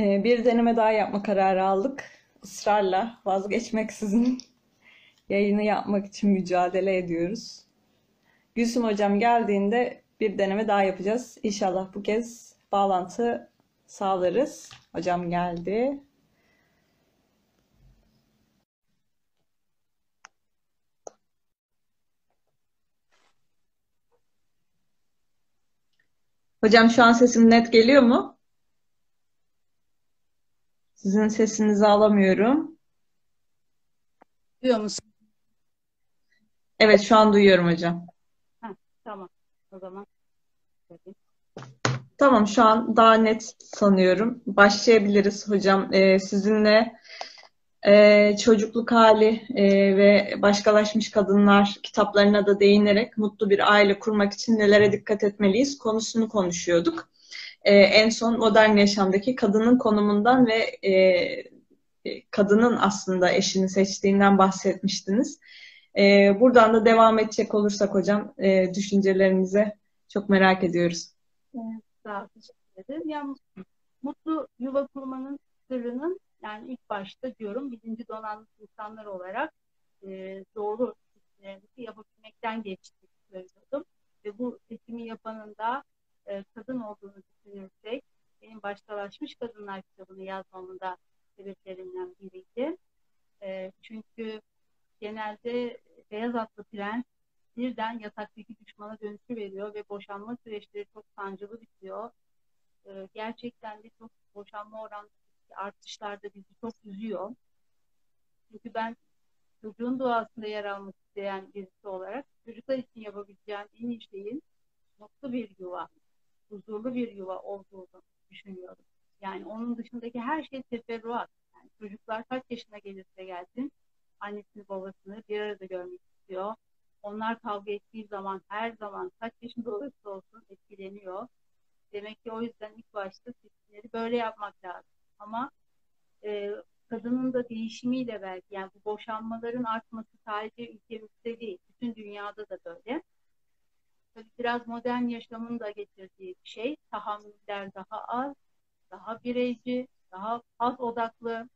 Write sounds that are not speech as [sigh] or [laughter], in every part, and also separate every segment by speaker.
Speaker 1: Ee, bir deneme daha yapma kararı aldık. Israrla, vazgeçmeksizin [laughs] yayını yapmak için mücadele ediyoruz. Gülsüm hocam geldiğinde bir deneme daha yapacağız. İnşallah bu kez bağlantı sağlarız. Hocam geldi. Hocam şu an sesim net geliyor mu? Sizin sesinizi alamıyorum.
Speaker 2: Duyuyor musun?
Speaker 1: Evet şu an duyuyorum hocam.
Speaker 2: Heh, tamam. O zaman bakayım.
Speaker 1: Tamam şu an daha net sanıyorum. Başlayabiliriz hocam. Ee, sizinle e, çocukluk hali e, ve başkalaşmış kadınlar kitaplarına da değinerek mutlu bir aile kurmak için nelere dikkat etmeliyiz konusunu konuşuyorduk. E, en son modern yaşamdaki kadının konumundan ve e, e, kadının aslında eşini seçtiğinden bahsetmiştiniz. E, buradan da devam edecek olursak hocam e, düşüncelerinizi çok merak ediyoruz.
Speaker 2: Evet, sağ ol, teşekkür ederim. Yani mutlu yuva kurmanın sırrının yani ilk başta diyorum birinci donanmış insanlar olarak e, doğru seçimlerimizi yapabilmekten geçtiğini söylüyordum. Ve bu seçimi yapanın da e, kadın olduğunu düşünürsek benim Başkalaşmış Kadınlar kitabını yazmamın da sebeplerinden biriydi. E, çünkü genelde beyaz atlı prens birden yataktaki düşmana dönüşü veriyor ve boşanma süreçleri çok sancılı bitiyor. E, gerçekten de çok boşanma oranı artışlar da bizi çok üzüyor. Çünkü ben çocuğun duasında yer almak isteyen birisi olarak çocuklar için yapabileceğim en iyi şeyin mutlu bir yuva, huzurlu bir yuva olduğunu düşünüyorum. Yani onun dışındaki her şey teferruat. Yani çocuklar kaç yaşına gelirse gelsin annesini babasını bir arada görmek istiyor. Onlar kavga ettiği zaman her zaman kaç yaşında olursa olsun etkileniyor. Demek ki o yüzden ilk başta seçimleri böyle yapmak lazım. Ama e, kadının da değişimiyle belki yani bu boşanmaların artması sadece ülkemizde değil, bütün dünyada da böyle. Tabii biraz modern yaşamın da getirdiği bir şey. Tahammüller daha az, daha bireyci, daha az odaklı.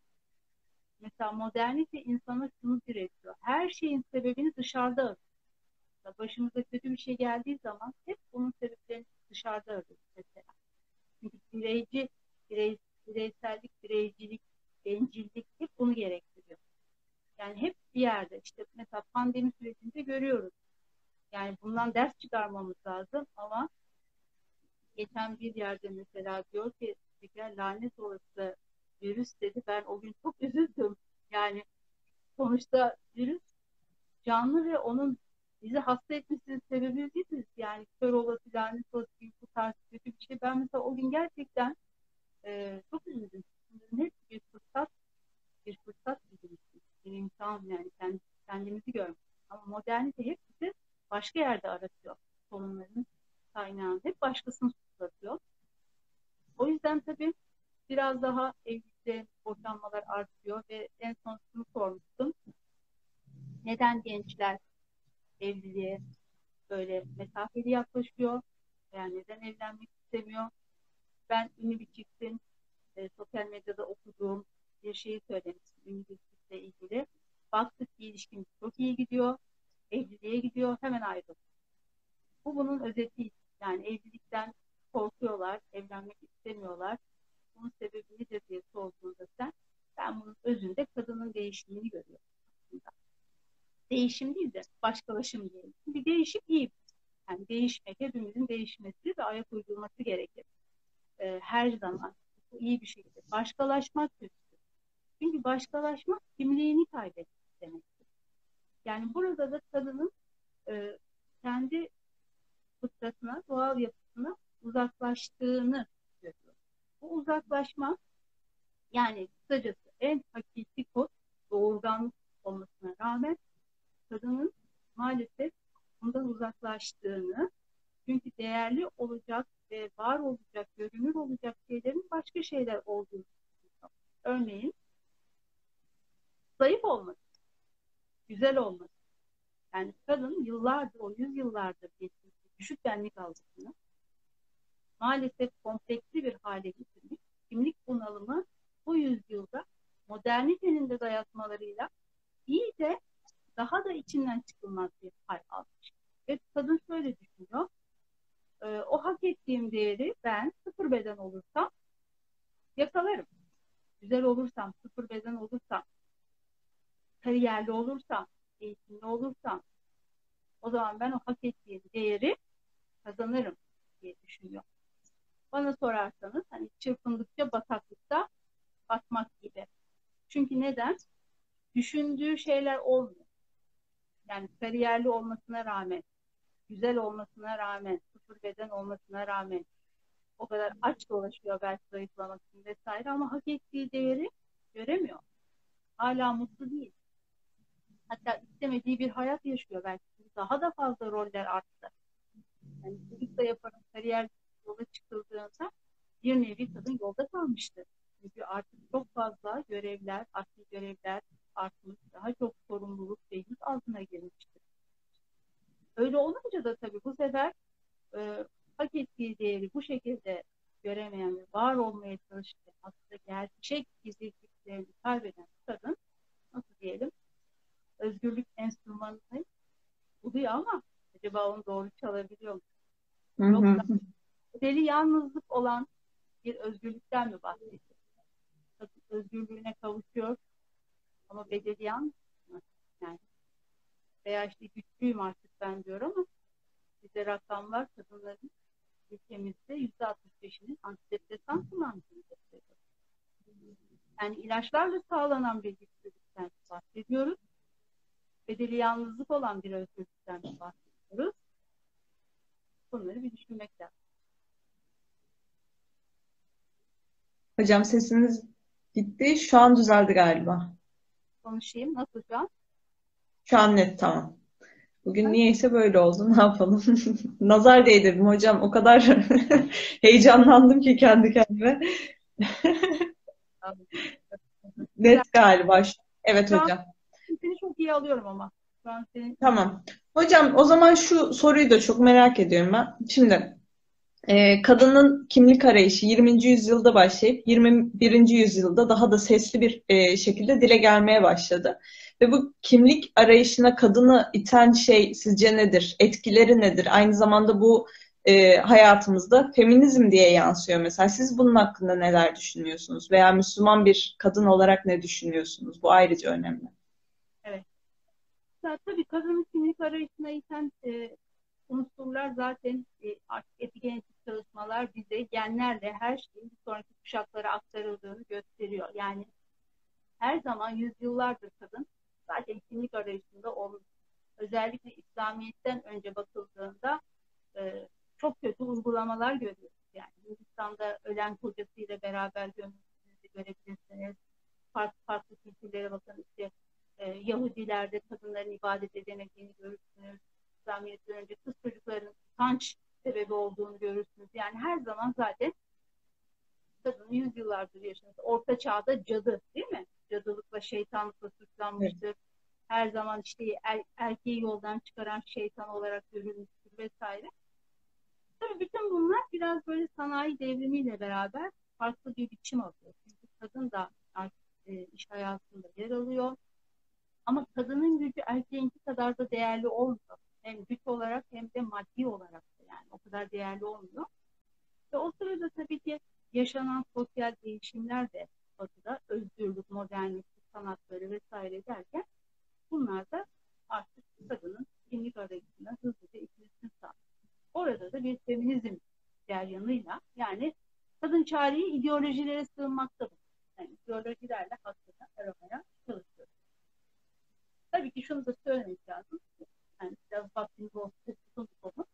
Speaker 2: Mesela modernite insana şunu diretiyor. Her şeyin sebebini dışarıda arıyor. Başımıza kötü bir şey geldiği zaman hep bunun sebeplerini dışarıda arıyoruz mesela. Çünkü bireyci, birey, bireysellik, bireycilik, bencillik hep bunu gerektiriyor. Yani hep bir yerde işte mesela pandemi sürecinde görüyoruz. Yani bundan ders çıkarmamız lazım ama geçen bir yerde mesela diyor ki spiker lanet olası virüs dedi. Ben o gün çok üzüldüm. Yani sonuçta virüs canlı ve onun bizi hasta etmesinin sebebi biziz. Yani kör olası, lanet olası gibi bu tarz kötü bir şey. Ben mesela o gün gerçekten e, çok üzüldüm. Bunların hepsi bir fırsat, bir fırsat bizim için. Bir imkan yani kendi, kendimizi görmek. Ama modernite hep bizi başka yerde aratıyor. Sorunların kaynağını hep başkasını suçlatıyor. O yüzden tabii biraz daha evlilikte boşanmalar artıyor ve en son şunu sormuştum. Neden gençler evliliğe böyle mesafeli yaklaşıyor? Yani neden evlenmek istemiyor? Ben ünlü bir çiftin e, sosyal medyada okuduğum bir şeyi söylemiştim ünlü bir çiftle ilgili. Baktık ki ilişkimiz çok iyi gidiyor. Evliliğe gidiyor. Hemen ayrılıyor. Bu bunun özeti. Yani evlilikten korkuyorlar. Evlenmek istemiyorlar. Bunun sebebi nedir diye sorduğunda sen ben bunun özünde kadının değişimini görüyorum aslında. Değişim değil de başkalaşım diyelim. Bir değişim iyi. Yani değişmek, hepimizin değişmesi ve ayak uydurması gerekir. Ee, her zaman bu iyi bir şekilde. Başkalaşmak kötü. Çünkü başkalaşmak kimliğini kaybetmek demektir. Yani burada da kadının e, kendi fıtratına, doğal yapısına uzaklaştığını görüyor. Bu uzaklaşma yani kısacası en hakiki kod doğurganlık olmasına rağmen kadının maalesef bundan uzaklaştığını çünkü değerli olacak ve var olacak, görünür olacak şeylerin başka şeyler olduğunu. Örneğin zayıf olması, güzel olması. Yani kadın yıllardır, o yüzyıllardır geçirdiği düşük benlik algısını maalesef kompleksli bir hale getirmiş kimlik bunalımı bu yüzyılda modernitenin de dayatmalarıyla iyi de daha da içinden çıkılmaz bir hal almış. Ve kadın şöyle düşünüyor. E, o hak ettiğim değeri ben sıfır beden olursam yakalarım. Güzel olursam, sıfır beden olursam, kariyerli olursam, eğitimli olursam o zaman ben o hak ettiğim değeri kazanırım diye düşünüyor. Bana sorarsanız hani çırpındıkça bataklıkta batmak gibi. Çünkü neden? Düşündüğü şeyler olmuyor. Yani kariyerli olmasına rağmen, güzel olmasına rağmen, sıfır beden olmasına rağmen o kadar aç dolaşıyor belki zayıflamak için vesaire ama hak ettiği değeri göremiyor. Hala mutlu değil. Hatta istemediği bir hayat yaşıyor belki. Daha da fazla roller arttı. Yani çocuk da yaparım, kariyer yola çıkıldığında bir nevi kadın yolda kalmıştı. Çünkü artık çok fazla görevler, aktif görevler artmış, daha çok sorumluluk yük altına girmiştir. Öyle olunca da tabii bu sefer e, hak ettiği değeri bu şekilde göremeyen ve var olmaya çalışan aslında gerçek gizliliklerini kaybeden kadın nasıl diyelim özgürlük enstrümanını buluyor ama acaba onu doğru çalabiliyor mu? Yoksa deli yalnızlık olan bir özgürlükten mi bahsediyor? Özgürlüğüne kavuşuyor ama bedeli yalnız mı? Yani veya işte güçlüyüm artık ben diyor ama bize rakamlar kadınların ülkemizde yüzde 65'inin antidepresan kullandığını gösteriyor. Yani ilaçlarla sağlanan bir güçlülükten bahsediyoruz. Bedeli yalnızlık olan bir özgürlükten bahsediyoruz. Bunları bir düşünmek lazım.
Speaker 1: Hocam sesiniz gitti. Şu an düzeldi galiba.
Speaker 2: Konuşayım. Nasıl şu an?
Speaker 1: Şu an net tamam. Bugün niyeyse böyle oldu. [laughs] Ne yapalım? [laughs] Nazar değdirdim hocam. O kadar [laughs] heyecanlandım ki kendi kendime. Net galiba. Evet hocam.
Speaker 2: Çok iyi alıyorum ama. An senin
Speaker 1: Tamam. Hocam o zaman şu soruyu da çok merak ediyorum ben. Şimdi e, kadının kimlik arayışı 20. yüzyılda başlayıp 21. yüzyılda daha da sesli bir e, şekilde dile gelmeye başladı. Ve bu kimlik arayışına kadını iten şey sizce nedir? Etkileri nedir? Aynı zamanda bu e, hayatımızda feminizm diye yansıyor mesela. Siz bunun hakkında neler düşünüyorsunuz? Veya Müslüman bir kadın olarak ne düşünüyorsunuz? Bu ayrıca önemli.
Speaker 2: Ya, tabii kadının kimlik arayışına iten e, unsurlar zaten e, artık epigenetik çalışmalar bize genlerle her şeyin bir sonraki kuşaklara aktarıldığını gösteriyor. Yani her zaman yüzyıllardır kadın zaten kimlik arayışında olmuş. Özellikle İslamiyet'ten önce bakıldığında e, çok kötü uygulamalar görüyoruz. Yani Hindistan'da ölen kocasıyla beraber gömüldüğünüzü görebilirsiniz. Farklı farklı kültürlere bakın işte e, Yahudilerde kadınların ibadet edemediğini görürsünüz. İslamiyet'ten önce kız çocuklarının utanç sebebi olduğunu görürsünüz. Yani her zaman zaten kadının yüzyıllardır yaşamış. Orta çağda cadı değil mi? Cadılıkla, şeytanlıkla suçlanmıştır. Evet. Her zaman işte er, erkeği yoldan çıkaran şeytan olarak görülmüştür vesaire. Tabii bütün bunlar biraz böyle sanayi devrimiyle beraber farklı bir biçim alıyor. Çünkü kadın da artık e, iş hayatında yer alıyor. Ama kadının gücü erkeğinki kadar da değerli olmuyor. Hem güç olarak hem de maddi olarak da yani o kadar değerli olmuyor. Ve o sırada tabii ki yaşanan sosyal değişimler de batıda özgürlük, modernlik, sanatları vesaire derken bunlar da artık kadının kimlik arayışına hızlıca ikilisini sağlıyor. Orada da bir feminizm ceryanıyla yani kadın çareyi ideolojilere sığınmaktadır. Yani ideolojilerle hakkını aramaya çalışıyoruz. Tabii ki şunu da söylemek lazım. Yani biraz vaktimiz tutun konu.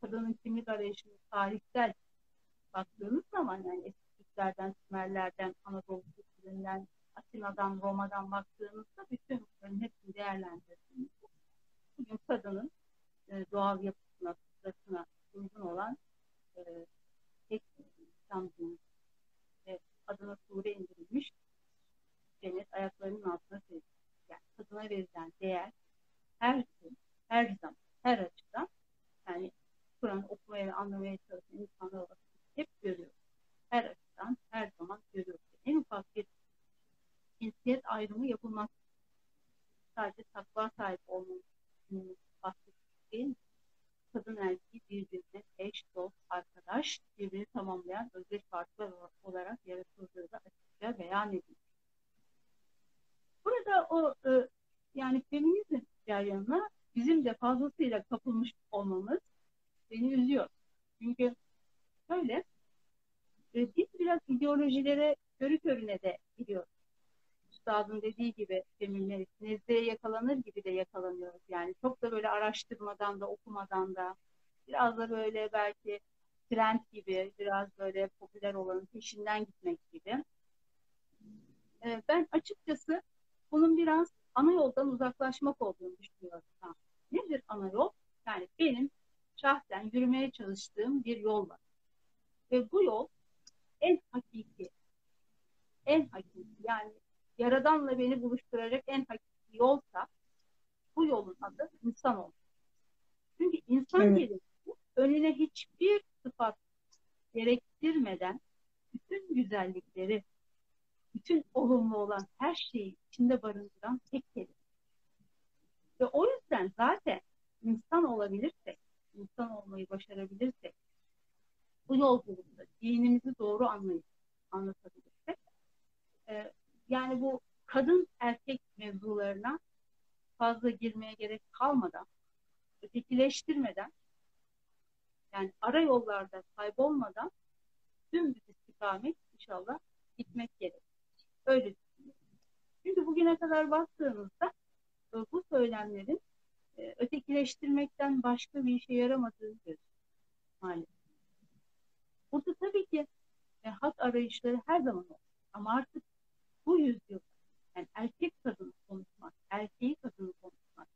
Speaker 2: Kadının kimlik arayışının tarihsel baktığımız zaman yani eski Türklerden, Sümerlerden, Anadolu kültüründen, Atina'dan, Roma'dan baktığımızda bütün bunların hepsini değerlendirdiğimizde bugün kadının e, doğal yapısına, fıtratına uygun olan e, tek dini ve adına sure indirilmiş cennet ayaklarının altına ona verilen değer her gün, her zaman, her açıdan yani Kur'an okumaya ve anlamaya çalışan insanlar olarak hep görüyoruz. Her açıdan, her zaman görüyoruz. En ufak bir cinsiyet ayrımı yapılmaz. Sadece takva sahip olmamız bahsettiğim şey, kadın erkeği birbirine eş, dost, arkadaş, birbirini tamamlayan özdeş farklar olarak yaratıldığı da açıkça beyan edilmiş. Burada o e, yani feminizm yanına bizim de fazlasıyla kapılmış olmamız beni üzüyor. Çünkü şöyle e, biz biraz ideolojilere körü körüne de gidiyoruz. Üstadın dediği gibi feminist nezleye yakalanır gibi de yakalanıyoruz. Yani çok da böyle araştırmadan da okumadan da biraz da böyle belki trend gibi biraz böyle popüler olanın peşinden gitmek gibi. E, ben açıkçası bunun biraz ana yoldan uzaklaşmak olduğunu düşünüyorum. Ha. Nedir ana yol? Yani benim şahsen yürümeye çalıştığım bir yol var. Ve bu yol en hakiki, en hakiki yani Yaradan'la beni buluşturacak en hakiki yolsa bu yolun adı insan olmak. Çünkü insan evet. kelimesi önüne hiçbir sıfat gerektirmeden bütün güzellikleri, bütün olumlu olan her şeyi içinde barındıran tek kelime. Ve o yüzden zaten insan olabilirsek, insan olmayı başarabilirsek, bu yolculukta dinimizi doğru anlayıp anlatabilirsek, e, yani bu kadın erkek mevzularına fazla girmeye gerek kalmadan, ötekileştirmeden, yani ara yollarda kaybolmadan bir istikamet inşallah gitmek gerek. Öyle. Çünkü bugüne kadar baktığımızda e, bu söylemlerin e, ötekileştirmekten başka bir işe yaramadığını görüyoruz maalesef. Burada tabii ki e, hak arayışları her zaman olur. Ama artık bu yüzyılda yani erkek kadını konuşmak, erkeği kadını konuşmak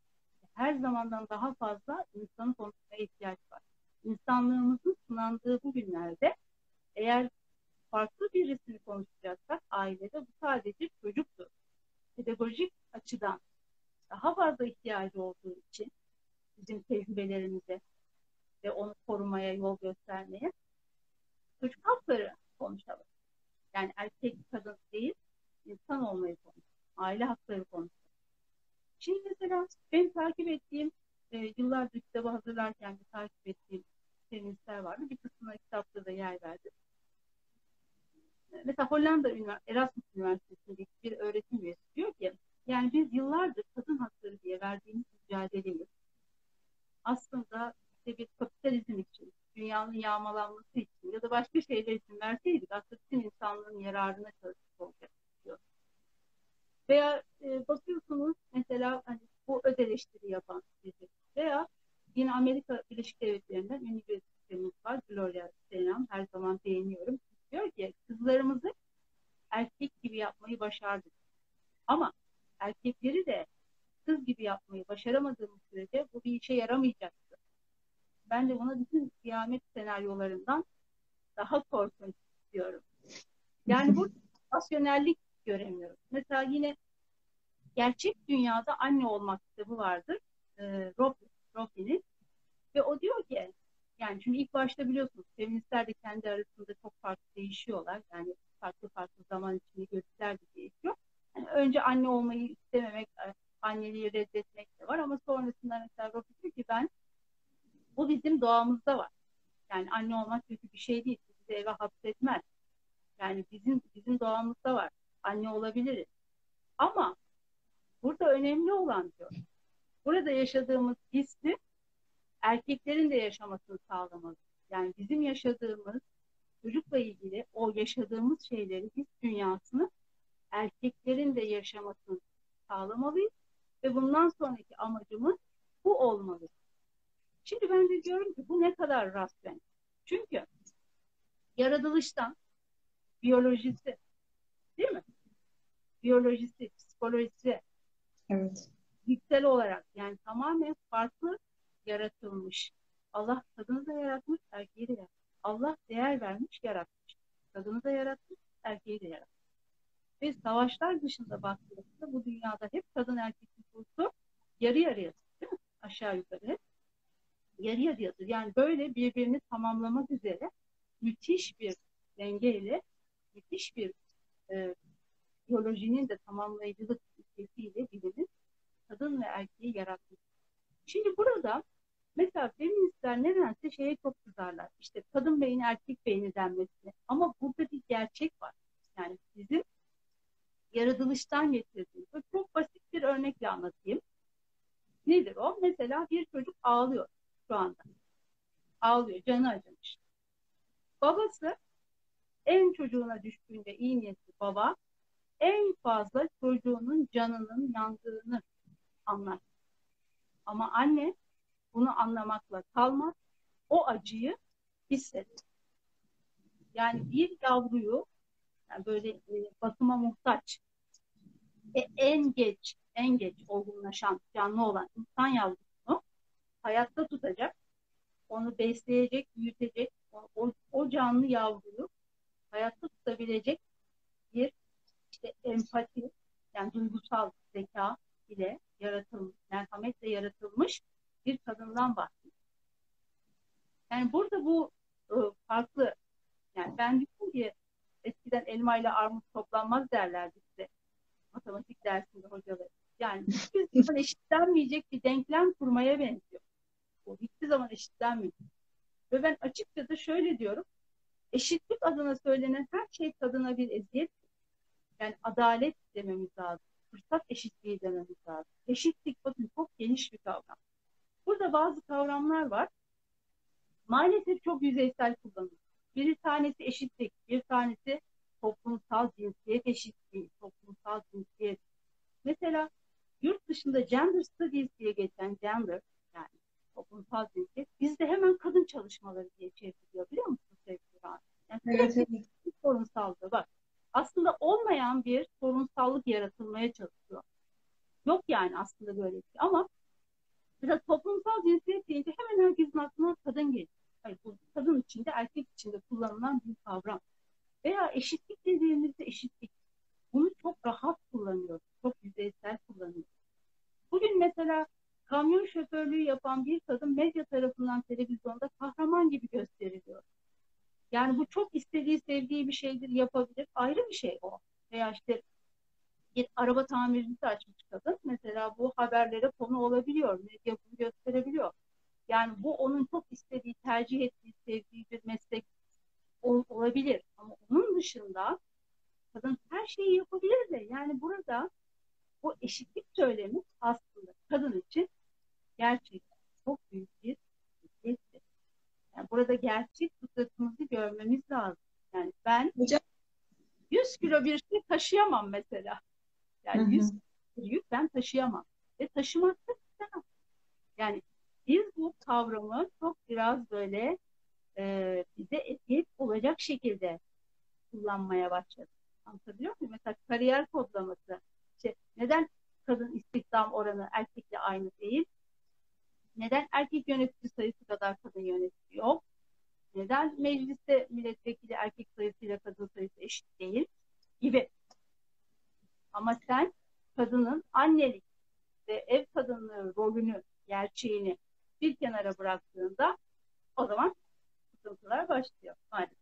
Speaker 2: her zamandan daha fazla insanın konuşmaya ihtiyaç var. İnsanlığımızın sınandığı bu günlerde eğer farklı birisini konuşacaksak ailede bu sadece çocuktur. Pedagojik açıdan daha fazla ihtiyacı olduğu için bizim tecrübelerimize ve onu korumaya, yol göstermeye çocuk hakları konuşalım. Yani erkek, kadın değil, insan olmayı konuşalım. Aile hakları konuşalım. Şimdi mesela ben takip ettiğim, e, yıllardır kitabı hazırlarken de takip ettiğim feministler vardı. Bir kısmına kitapta da yer verdim. Mesela Hollanda Erasmus Üniversitesi'ndeki bir öğretim üyesi diyor ki yani biz yıllardır kadın hakları diye verdiğimiz mücadeleyi aslında işte bir kapitalizm için, dünyanın yağmalanması için ya da başka şeyler için verseydik aslında bütün insanlığın yararına çalışmış olacak diyor. Veya e, bakıyorsunuz mesela hani bu öz eleştiri yapan biri veya yine Amerika Birleşik Devletleri'nden ünlü bir sistemimiz var. Gloria Steinem her zaman beğeniyorum. Diyor ki kızlarımızı erkek gibi yapmayı başardık. Ama erkekleri de kız gibi yapmayı başaramadığımız sürece bu bir işe yaramayacaktı. Ben de buna bütün kıyamet senaryolarından daha korkunç diyorum. Yani bu [laughs] rasyonellik göremiyoruz. Mesela yine gerçek dünyada anne olmak kitabı vardır. E, Rofi'nin. Ve o diyor ki yani çünkü ilk başta biliyorsunuz feministler de kendi arasında çok farklı değişiyorlar. Yani farklı farklı zaman içinde görüşler de değişiyor. Yani önce anne olmayı istememek, e, anneliği reddetmek de var ama sonrasında mesela Rofi diyor ki ben bu bizim doğamızda var. Yani anne olmak kötü bir şey değil. Bizi eve hapsetmez. Yani bizim bizim doğamızda var. Anne olabiliriz. Ama burada önemli olan diyor. Burada yaşadığımız hissi erkeklerin de yaşamasını sağlamalı. Yani bizim yaşadığımız çocukla ilgili o yaşadığımız şeyleri, his dünyasını erkeklerin de yaşamasını sağlamalıyız. Ve bundan sonraki amacımız bu olmalı. Şimdi ben de diyorum ki bu ne kadar rasyonel. Çünkü yaratılıştan biyolojisi değil mi? Biyolojisi, psikolojisi evet. fiziksel olarak yani tamamen farklı yaratılmış. Allah kadını da yaratmış, erkeği de yaratmış. Allah değer vermiş, yaratmış. Kadını da yaratmış, erkeği de yaratmış. Ve savaşlar dışında baktığımızda bu dünyada hep kadın erkek nüfusu yarı yarıya değil mi? Aşağı yukarı hep yarı yarıyadır. Yani böyle birbirini tamamlamak üzere müthiş bir dengeyle müthiş bir e, biyolojinin de tamamlayıcılık ilkesiyle bilimin kadın ve erkeği yaratmış. Şimdi burada mesela feministler nedense şeye çok kızarlar. İşte kadın beyni erkek beyni denmesine. Ama burada bir gerçek var. Yani bizim yaratılıştan getirdiğimiz. Çok basit bir örnekle anlatayım. Nedir o? Mesela bir çocuk ağlıyor şu anda. Ağlıyor, canı acımış. Babası en çocuğuna düştüğünde iyi niyetli baba en fazla çocuğunun canının yandığını anlar. Ama anne bunu anlamakla kalmaz. O acıyı hisseder. Yani bir yavruyu yani böyle e, bakıma muhtaç e, en geç en geç olgunlaşan canlı olan insan yavrusunu hayatta tutacak, onu besleyecek, büyütecek, o, o canlı yavruyu hayatta tutabilecek bir işte empati, yani duygusal zeka ile yaratılmış, merhametle yaratılmış bir kadından bahsediyor. Yani burada bu e, farklı. Yani ben diyorum ki eskiden elma ile armut toplanmaz derlerdi size matematik dersinde hocaları. Yani hiçbir [laughs] zaman eşitlenmeyecek bir denklem kurmaya benziyor. Bu hiçbir zaman eşitlenmeyecek. Ve ben açıkça da şöyle diyorum. Eşitlik adına söylenen her şey kadına bir eziyet. Yani adalet dememiz lazım. Fırsat eşitliği dememiz lazım. Eşitlik bakın çok geniş bir kavram. Burada bazı kavramlar var. Maalesef çok yüzeysel kullanılıyor. Bir tanesi eşitlik, bir tanesi toplumsal cinsiyet eşitliği, toplumsal cinsiyet. Mesela yurt dışında gender studies diye geçen gender yani toplumsal cinsiyet bizde hemen kadın çalışmaları diye çevriliyor biliyor musunuz sevgili yani evet, evet. sorunsallığı bak aslında olmayan bir sorunsallık yaratılmaya çalışıyor. Yok yani aslında böyle bir şey ama mesela toplumsal cinsiyet deyince hemen herkesin aklına kadın geliyor. Hayır, bu kadın içinde erkek içinde kullanılan bir kavram. Veya eşitlik dediğimizde eşitlik. Bunu çok rahat kullanıyoruz. Çok yüzeysel kullanıyoruz. Bugün mesela kamyon şoförlüğü yapan bir kadın medya tarafından televizyonda kahraman gibi gösteriliyor. Yani bu çok istediği, sevdiği bir şeydir, yapabilir. Ayrı bir şey o. Veya işte bir araba tamircisi açmış kadın. Mesela bu haberlere konu olabiliyor. Medya bunu gösterebiliyor. Yani bu onun çok istediği, tercih ettiği, sevdiği bir meslek olabilir. Ama onun dışında kadın her şeyi yapabilir de yani burada bu eşitlik söylemi aslında kadın için gerçekten çok büyük bir eşitliktir. Yani burada gerçek fıtratımızı görmemiz lazım. Yani ben Hocam. 100 kilo bir şey taşıyamam mesela. Yani hı hı. 100 kilo yük ben taşıyamam. Ve taşımak da istemem. Yani biz bu kavramı çok biraz böyle e, bize eziyet olacak şekilde kullanmaya başladık. Anlatabiliyor muyum? Mesela kariyer kodlaması. İşte neden kadın istihdam oranı erkekle aynı değil? Neden erkek yönetici sayısı kadar kadın yönetici yok? Neden mecliste milletvekili erkek sayısıyla kadın sayısı eşit değil? Gibi. Ama sen kadının annelik ve ev kadınlığı rolünü, gerçeğini bir kenara bıraktığında o zaman sıkıntılar başlıyor maalesef.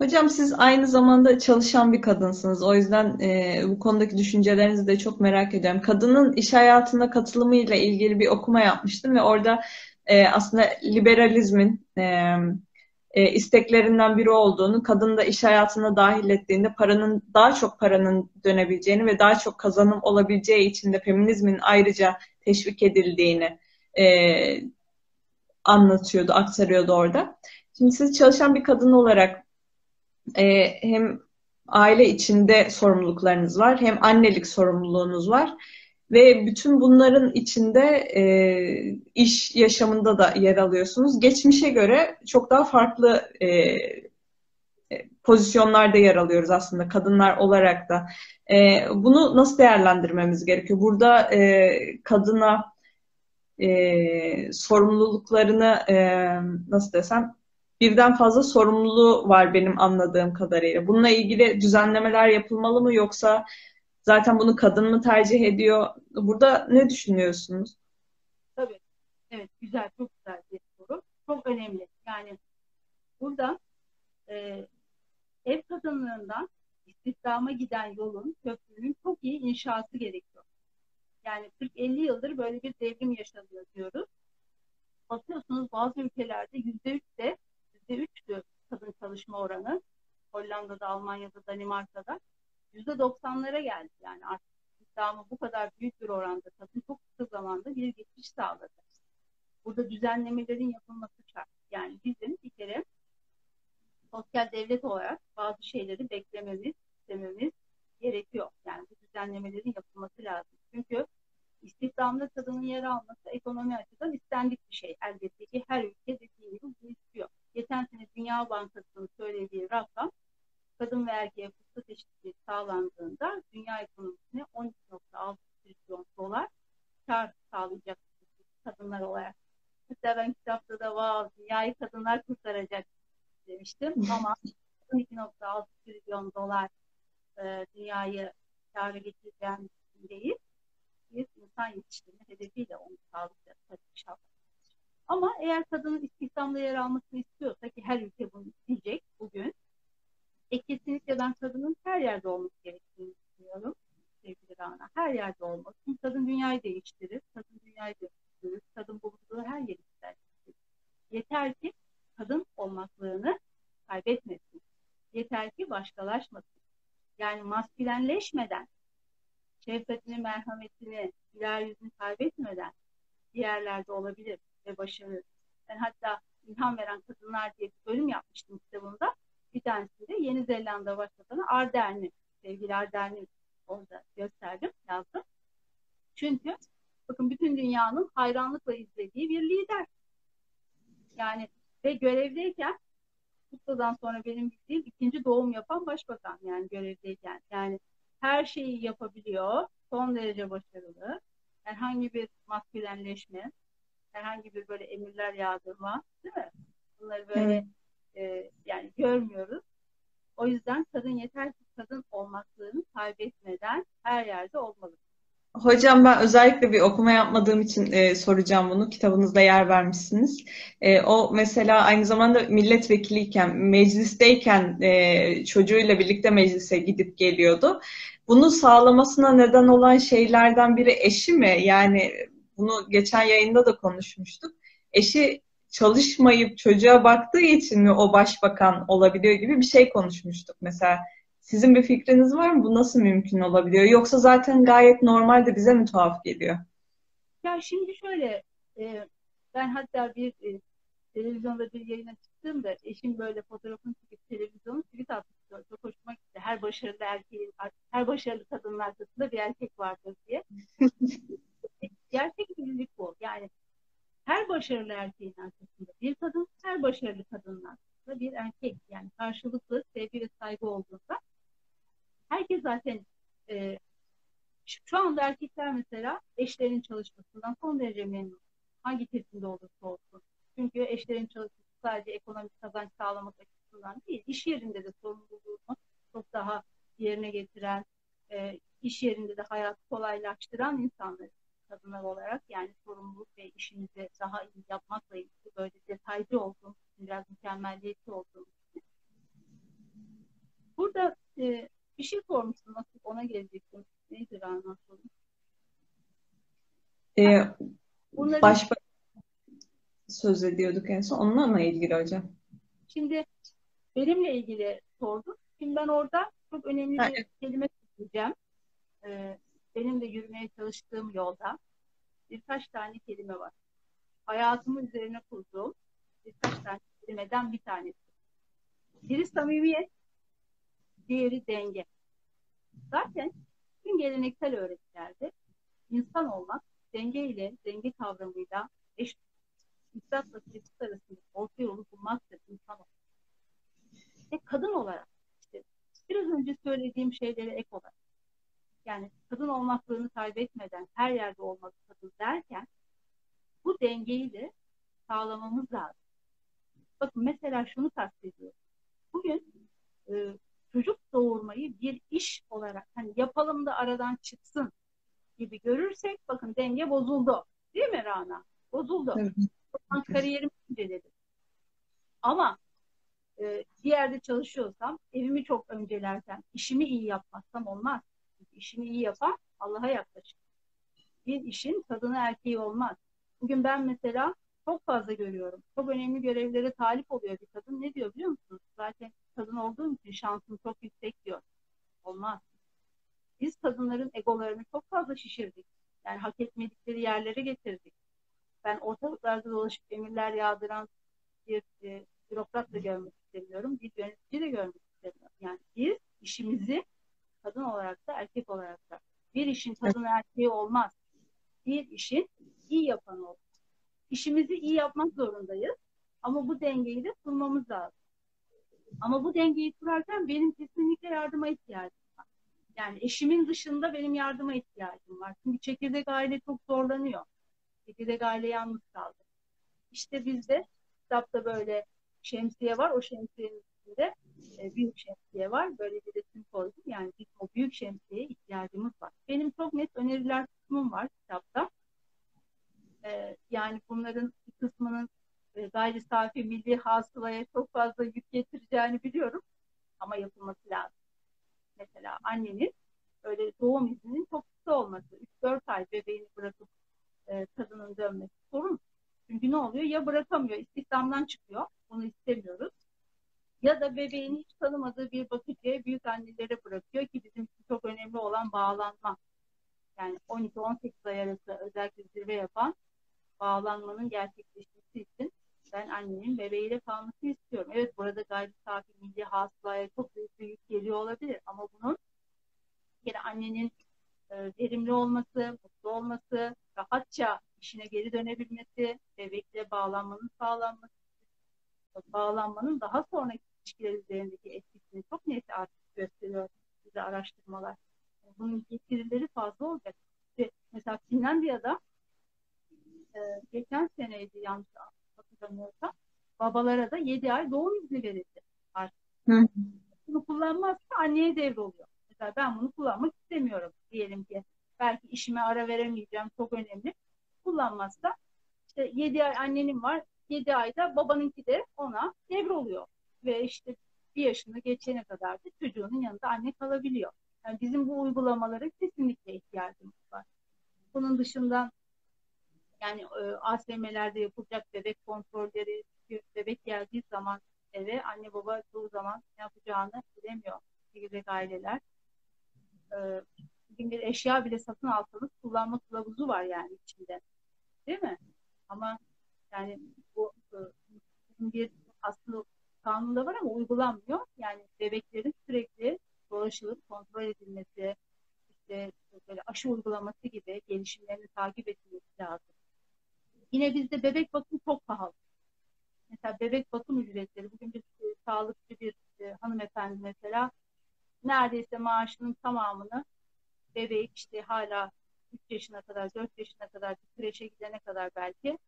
Speaker 1: Hocam siz aynı zamanda çalışan bir kadınsınız. O yüzden e, bu konudaki düşüncelerinizi de çok merak ediyorum. Kadının iş hayatına katılımıyla ilgili bir okuma yapmıştım ve orada e, aslında liberalizmin e, e, isteklerinden biri olduğunu, kadın da iş hayatına dahil ettiğinde paranın daha çok paranın dönebileceğini ve daha çok kazanım olabileceği için de feminizmin ayrıca teşvik edildiğini e, anlatıyordu, aktarıyordu orada. Şimdi siz çalışan bir kadın olarak e, hem aile içinde sorumluluklarınız var, hem annelik sorumluluğunuz var ve bütün bunların içinde e, iş yaşamında da yer alıyorsunuz. Geçmişe göre çok daha farklı e, e, pozisyonlarda yer alıyoruz aslında kadınlar olarak da. E, bunu nasıl değerlendirmemiz gerekiyor? Burada e, kadına e, sorumluluklarını e, nasıl desem birden fazla sorumluluğu var benim anladığım kadarıyla. Bununla ilgili düzenlemeler yapılmalı mı yoksa zaten bunu kadın mı tercih ediyor? Burada ne düşünüyorsunuz?
Speaker 2: Tabii. Evet, güzel, çok güzel bir soru. Çok önemli. Yani burada e, ev kadınlığından istihdama giden yolun, köprünün çok iyi inşası gerekiyor. Yani 40-50 yıldır böyle bir devrim yaşanıyor diyoruz. Bakıyorsunuz bazı ülkelerde %3 de %3'tü kadın çalışma oranı. Hollanda'da, Almanya'da, Danimarka'da %90'lara geldi. Yani artık istihdamı bu kadar büyük bir oranda kadın çok kısa zamanda bir geçiş sağladı. Burada düzenlemelerin yapılması şart. Yani bizim bir kere sosyal devlet olarak bazı şeyleri beklememiz, istememiz gerekiyor. Yani bu düzenlemelerin yapılması lazım. Çünkü istihdamda kadının yer alması ekonomi açıdan istendik bir şey. Elbette ki her ülke dediği gibi bunu istiyor. Geçen sene Dünya Bankası'nın söylediği rakam kadın ve erkeğe fırsat eşitliği sağlandığında dünya ekonomisine 12.6 trilyon dolar kar sağlayacak kadınlar olarak. Hatta ben kitapta da wow, dünyayı kadınlar kurtaracak demiştim [laughs] ama 12.6 trilyon dolar e, dünyayı kâra getireceğim değil. Bir insan yetiştirme hedefiyle onu sağlayacak inşallah. Ama eğer kadının istihdamda yer almasını istiyorsa ki her ülke bunu isteyecek bugün e, kesinlikle ben kadının her yerde olması gerektiğini düşünüyorum sevgili Rana. Her yerde olması. Kadın dünyayı değiştirir. Kadın dünyayı değiştirir. Kadın bulunduğu her yeri güzelleştirir. Yeter ki kadın olmaklığını kaybetmesin. Yeter ki başkalaşmasın. Yani maskülenleşmeden, şefkatini, merhametini, güler yüzünü kaybetmeden diğerlerde olabilir ve başarır. Ben hatta ilham veren kadınlar diye bir bölüm yapmıştım kitabımda. Bir tanesinde Yeni Zelanda Başbakanı Ardern'i, sevgili Ardern'i orada gösterdim, yazdım. Çünkü bakın bütün dünyanın hayranlıkla izlediği bir lider. Yani ve görevdeyken Kutlu'dan sonra benim bildiğim ikinci doğum yapan başbakan yani görevdeyken. Yani her şeyi yapabiliyor. Son derece başarılı. Herhangi bir maskülenleşme, herhangi bir böyle emirler yağdırma değil mi? Bunları böyle evet. E, yani görmüyoruz. O yüzden kadın yeter ki kadın olmaklığını kaybetmeden her yerde olmalı.
Speaker 1: Hocam ben özellikle bir okuma yapmadığım için e, soracağım bunu. Kitabınızda yer vermişsiniz. E, o mesela aynı zamanda milletvekiliyken, meclisteyken e, çocuğuyla birlikte meclise gidip geliyordu. Bunu sağlamasına neden olan şeylerden biri eşi mi? Yani bunu geçen yayında da konuşmuştuk. Eşi çalışmayıp çocuğa baktığı için mi o başbakan olabiliyor gibi bir şey konuşmuştuk mesela. Sizin bir fikriniz var mı? Bu nasıl mümkün olabiliyor? Yoksa zaten gayet normal de bize mi tuhaf geliyor?
Speaker 2: Ya şimdi şöyle, e, ben hatta bir e, televizyonda bir yayına çıktığımda eşim böyle fotoğrafını çekip televizyonu tweet atmıştı. Çok hoşuma gitti. Her başarılı erkeğin, her başarılı kadının arkasında bir erkek vardır diye. [laughs] Gerçek birlik bu. Yani her başarılı erkeğin arkasında bir kadın, her başarılı kadının arkasında bir erkek. Yani karşılıklı sevgi ve saygı olduğunda herkes zaten e, şu anda erkekler mesela eşlerinin çalışmasından son derece memnun. Hangi kesimde olursa olsun. Çünkü eşlerin çalışması sadece ekonomik kazanç sağlamak açısından değil, iş yerinde de sorumluluğunu çok daha yerine getiren, e, iş yerinde de hayatı kolaylaştıran insanlar kadınlar olarak yani sorumluluk ve işimizi daha iyi yapmakla ilgili böyle detaycı olduğumuz için, biraz mükemmelliyetçi olduğumuz için. Burada e, bir şey sormuşsun nasıl ona gelecektim. Neydi Rana sorun?
Speaker 1: Ee, Bunları... Başbakan söz ediyorduk en son. Onunla mı ilgili hocam?
Speaker 2: Şimdi benimle ilgili sordum. Şimdi ben orada çok önemli bir kelime söyleyeceğim. Ee, benim de yürümeye çalıştığım yolda birkaç tane kelime var. Hayatımı üzerine kurduğum birkaç tane kelimeden bir tanesi. Biri samimiyet, diğeri denge. Zaten tüm geleneksel öğretilerde insan olmak denge ile, denge kavramıyla eş İfratla tehdit arasında orta yolu bulmaktır insan olmak. Ve kadın olarak işte biraz önce söylediğim şeylere ek olarak yani kadın olmaklığını kaybetmeden her yerde olmak kadın derken bu dengeyi de sağlamamız lazım. Bakın mesela şunu kastediyorum. Bugün e, çocuk doğurmayı bir iş olarak hani yapalım da aradan çıksın gibi görürsek bakın denge bozuldu. Değil mi Rana? Bozuldu. Evet. kariyerimi inceledim. Ama e, bir yerde çalışıyorsam, evimi çok öncelersem, işimi iyi yapmazsam olmaz. İşini iyi yapan Allah'a yaklaşır. Bir işin kadını erkeği olmaz. Bugün ben mesela çok fazla görüyorum. Çok önemli görevlere talip oluyor bir kadın. Ne diyor biliyor musunuz? Zaten kadın olduğum için şansım çok yüksek diyor. Olmaz. Biz kadınların egolarını çok fazla şişirdik. Yani hak etmedikleri yerlere getirdik. Ben ortalıklarda dolaşıp emirler yağdıran bir e, bürokrat da görmek istemiyorum. Bir yönetici de görmek istemiyorum. Yani biz işimizi kadın olarak da erkek olarak da bir işin kadın erkeği olmaz. Bir işin iyi yapan olur. İşimizi iyi yapmak zorundayız. Ama bu dengeyi de kurmamız lazım. Ama bu dengeyi kurarken benim kesinlikle yardıma ihtiyacım var. Yani eşimin dışında benim yardıma ihtiyacım var. Çünkü çekirdek aile çok zorlanıyor. Çekirdek aile yalnız kaldı. İşte bizde kitapta böyle şemsiye var. O şemsiyenin içinde e, büyük şemsiye var. Böyle bir resim koydum. Yani biz o büyük şemsiyeye ihtiyacımız var. Benim çok net öneriler kısmım var kitapta. E, yani bunların bir kısmının e, gayri safi milli hasılaya çok fazla yük getireceğini biliyorum. Ama yapılması lazım. Mesela annenin öyle doğum izninin çok kısa olması. 3-4 ay bebeğini bırakıp e, kadının dönmesi sorun. Çünkü ne oluyor? Ya bırakamıyor, istihdamdan çıkıyor. Bunu istemiyoruz. Ya da bebeğini hiç tanımadığı bir bakıcıya büyük annelere bırakıyor ki bizim için çok önemli olan bağlanma. Yani 12-18 ay arası özellikle zirve yapan bağlanmanın gerçekleşmesi için ben annenin bebeğiyle kalmasını istiyorum. Evet burada gayri safi milli hasılaya çok büyük bir yük geliyor olabilir ama bunun bir kere annenin e, verimli olması, mutlu olması, rahatça işine geri dönebilmesi, bebekle bağlanmanın sağlanması, bağlanmanın daha sonraki ilişkiler üzerindeki etkisini çok net artık gösteriyor bize araştırmalar. Bunun getirileri fazla olacak. İşte mesela Finlandiya'da e, geçen seneydi yanlış hatırlamıyorsam babalara da 7 ay doğum izni verildi artık. Hı. Bunu kullanmazsa anneye devroluyor. Mesela ben bunu kullanmak istemiyorum diyelim ki. Belki işime ara veremeyeceğim çok önemli. Kullanmazsa işte 7 ay annenin var 7 ayda babanınki de ona devroluyor. Ve işte bir yaşını geçene kadar da çocuğunun yanında anne kalabiliyor. Yani bizim bu uygulamalara kesinlikle ihtiyacımız var. Bunun dışında yani e, ASM'lerde yapılacak bebek kontrolleri, bebek geldiği zaman eve anne baba çoğu zaman ne yapacağını bilemiyor. Çekirdek aileler. E, bir eşya bile satın alsanız kullanma kılavuzu var yani içinde. Değil mi? Ama yani bu e, bir aslında kanunda var ama uygulanmıyor. Yani bebeklerin sürekli dolaşılıp kontrol edilmesi, işte böyle aşı uygulaması gibi gelişimlerini takip edilmesi lazım. Yine bizde bebek bakımı çok pahalı. Mesela bebek bakım ücretleri, bugün bir e, sağlıkçı bir e, hanımefendi mesela neredeyse maaşının tamamını bebek işte hala 3 yaşına kadar, 4 yaşına kadar bir kreşe gidene kadar belki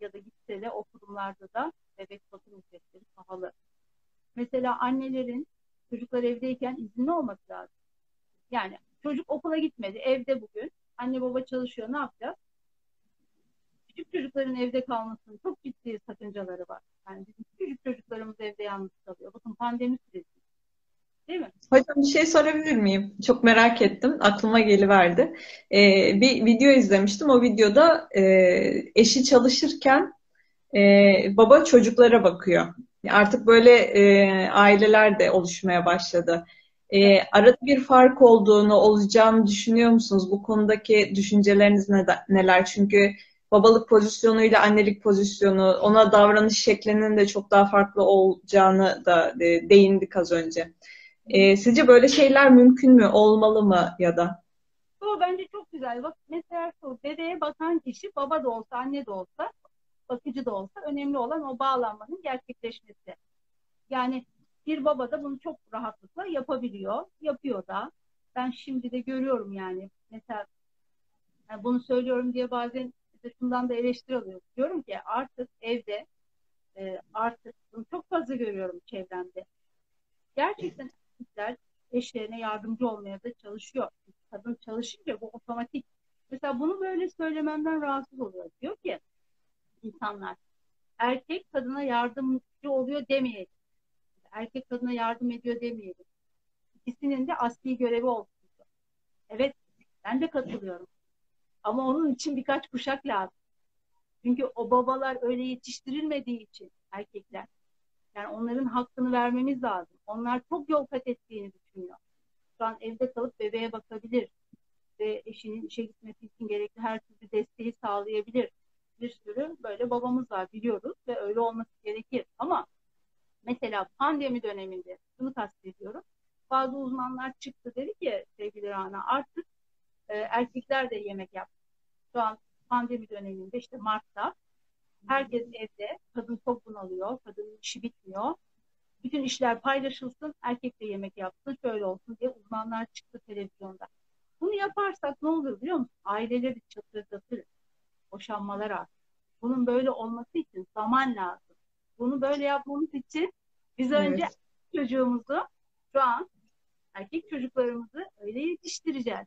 Speaker 2: ya da gitse de o kurumlarda da bebek bakım ücretleri pahalı. Mesela annelerin çocuklar evdeyken izinli olması lazım. Yani çocuk okula gitmedi, evde bugün. Anne baba çalışıyor, ne yapacağız? Küçük çocukların evde kalmasının çok ciddi sakıncaları var. Yani bizim küçük çocuklarımız evde yalnız kalıyor. Bakın pandemi süreci Değil mi?
Speaker 1: Hocam bir şey sorabilir miyim? Çok merak ettim. Aklıma geliverdi. Ee, bir video izlemiştim. O videoda e, eşi çalışırken e, baba çocuklara bakıyor. Artık böyle e, aileler de oluşmaya başladı. E, arada bir fark olduğunu, olacağını düşünüyor musunuz? Bu konudaki düşünceleriniz ne, neler? Çünkü babalık pozisyonuyla annelik pozisyonu, ona davranış şeklinin de çok daha farklı olacağını da e, değindik az önce. E, sizce böyle şeyler mümkün mü, olmalı mı ya da?
Speaker 2: Bu bence çok güzel. Bak mesela şu bebeğe bakan kişi baba da olsa, anne de olsa, bakıcı da olsa önemli olan o bağlanmanın gerçekleşmesi. Yani bir baba da bunu çok rahatlıkla yapabiliyor, yapıyor da. Ben şimdi de görüyorum yani. Mesela yani bunu söylüyorum diye bazen işte da eleştiri alıyorum. Diyorum ki artık evde e, artık bunu çok fazla görüyorum çevremde. Gerçekten erkekler eşlerine yardımcı olmaya da çalışıyor. Kadın çalışınca bu otomatik. Mesela bunu böyle söylememden rahatsız oluyor. Diyor ki insanlar erkek kadına yardımcı oluyor demeyecek. erkek kadına yardım ediyor demeyelim. İkisinin de asli görevi olsun. Evet, ben de katılıyorum. Ama onun için birkaç kuşak lazım. Çünkü o babalar öyle yetiştirilmediği için erkekler. Yani onların hakkını vermemiz lazım. Onlar çok yol kat ettiğini düşünüyor. Şu an evde kalıp bebeğe bakabilir. Ve eşinin işe gitmesi için gerekli her türlü desteği sağlayabilir. Bir sürü böyle babamız var biliyoruz ve öyle olması gerekir. Ama mesela pandemi döneminde şunu kastediyorum. Bazı uzmanlar çıktı dedi ki sevgili Rana artık e, erkekler de yemek yaptı. Şu an pandemi döneminde işte Mart'ta herkes evde, kadın çok bunalıyor, kadının işi bitmiyor. Bütün işler paylaşılsın, erkek de yemek yapsın, şöyle olsun diye uzmanlar çıktı televizyonda. Bunu yaparsak ne olur biliyor musun? Aileleri çatırdatır, boşanmalar artır. Bunun böyle olması için zaman lazım. Bunu böyle yapmamız için biz evet. önce çocuğumuzu şu an erkek çocuklarımızı öyle yetiştireceğiz.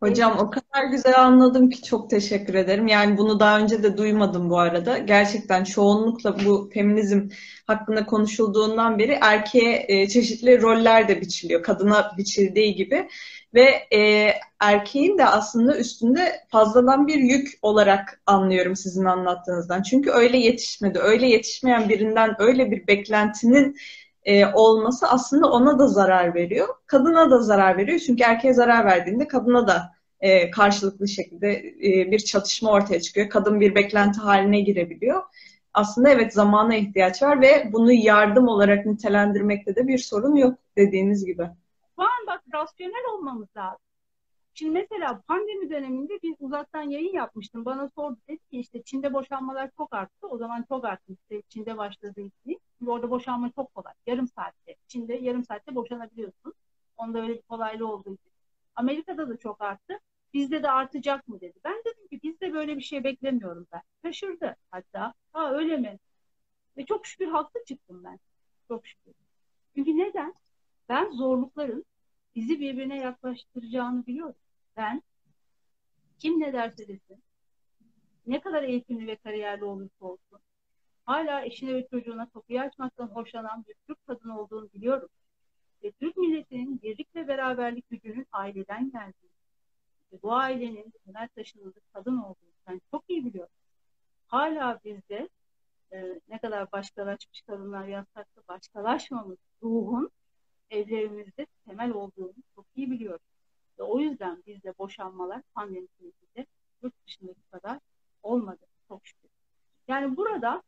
Speaker 1: Hocam o kadar güzel anladım ki çok teşekkür ederim. Yani bunu daha önce de duymadım bu arada. Gerçekten çoğunlukla bu feminizm hakkında konuşulduğundan beri erkeğe e, çeşitli roller de biçiliyor. Kadına biçildiği gibi. Ve e, erkeğin de aslında üstünde fazladan bir yük olarak anlıyorum sizin anlattığınızdan. Çünkü öyle yetişmedi. Öyle yetişmeyen birinden öyle bir beklentinin e, olması aslında ona da zarar veriyor. Kadına da zarar veriyor. Çünkü erkeğe zarar verdiğinde kadına da e, karşılıklı şekilde e, bir çatışma ortaya çıkıyor. Kadın bir beklenti haline girebiliyor. Aslında evet zamana ihtiyaç var ve bunu yardım olarak nitelendirmekte de bir sorun yok dediğiniz gibi.
Speaker 2: Var bak rasyonel olmamız lazım. Şimdi mesela pandemi döneminde bir uzaktan yayın yapmıştım. Bana sordu dedi ki işte Çin'de boşanmalar çok arttı. O zaman çok arttı. Çin'de başladığı için. Çünkü orada boşanma çok kolay. Yarım saatte. Çin'de yarım saatte boşanabiliyorsun. Onda öyle bir kolaylığı olduğu için. Amerika'da da çok arttı. Bizde de artacak mı dedi. Ben dedim ki bizde böyle bir şey beklemiyorum ben. Şaşırdı hatta. Ha öyle mi? Ve çok şükür haklı çıktım ben. Çok şükür. Çünkü neden? Ben zorlukların bizi birbirine yaklaştıracağını biliyorum. Ben kim ne derse desin, ne kadar eğitimli ve kariyerli olursa olsun, hala eşine ve çocuğuna kapıyı açmaktan hoşlanan bir Türk kadın olduğunu biliyorum. Ve Türk milletinin birlik ve beraberlik gücünün aileden geldiğini ve bu ailenin temel taşınızı kadın olduğunu ben çok iyi biliyorum. Hala bizde e, ne kadar başkalaşmış kadınlar yazsak da başkalaşmamız ruhun evlerimizde temel olduğunu çok iyi biliyorum. Ve o yüzden bizde boşanmalar pandemi sürecinde yurt dışındaki kadar olmadı çok şükür. Yani burada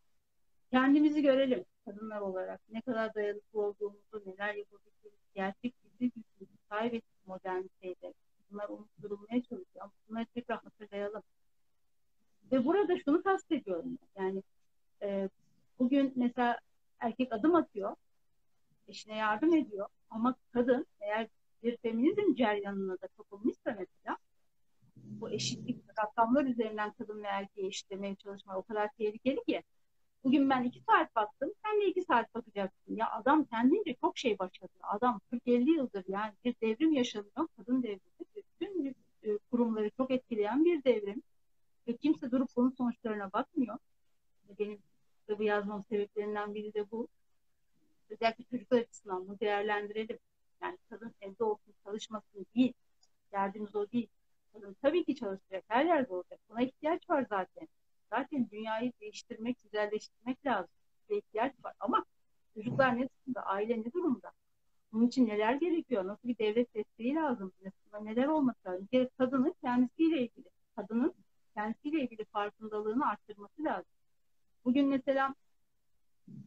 Speaker 2: kendimizi görelim kadınlar olarak. Ne kadar dayanıklı olduğumuzu, neler yapabildiğimizi, gerçek bizi gücümüzü kaybettik modernitede. Bunlar unutturulmaya çalışıyor ama bunları tekrar hatırlayalım. Ve burada şunu kastediyorum. Yani e, bugün mesela erkek adım atıyor, eşine yardım ediyor ama kadın eğer bir feminizm ceryanına da kapılmışsa mesela bu eşitlik rakamlar üzerinden kadın ve erkeği eşitlemeye çalışma o kadar tehlikeli ki bugün ben iki saat baktım sen de iki saat bakacaksın. Ya adam kendince çok şey başladı. Adam 40-50 yıldır yani bir devrim yaşanıyor. Kadın devrimi. Bütün e, kurumları çok etkileyen bir devrim. Ve kimse durup bunun sonuçlarına bakmıyor. Benim kitabı yazmam sebeplerinden biri de bu. Özellikle çocuklar açısından bunu değerlendirelim. Yani kadın evde olsun çalışmasın değil. Derdimiz o değil. Kadın tabii ki çalışacak. Her yerde olacak. Buna ihtiyaç var zaten. Zaten dünyayı değiştirmek, güzelleştirmek lazım. Buna ihtiyaç var. Ama çocuklar ne durumda? Aile ne durumda? Bunun için neler gerekiyor? Nasıl bir devlet desteği lazım? Aslında neler olması lazım? Bir kere kadının kendisiyle ilgili, kadının kendisiyle ilgili farkındalığını arttırması lazım. Bugün mesela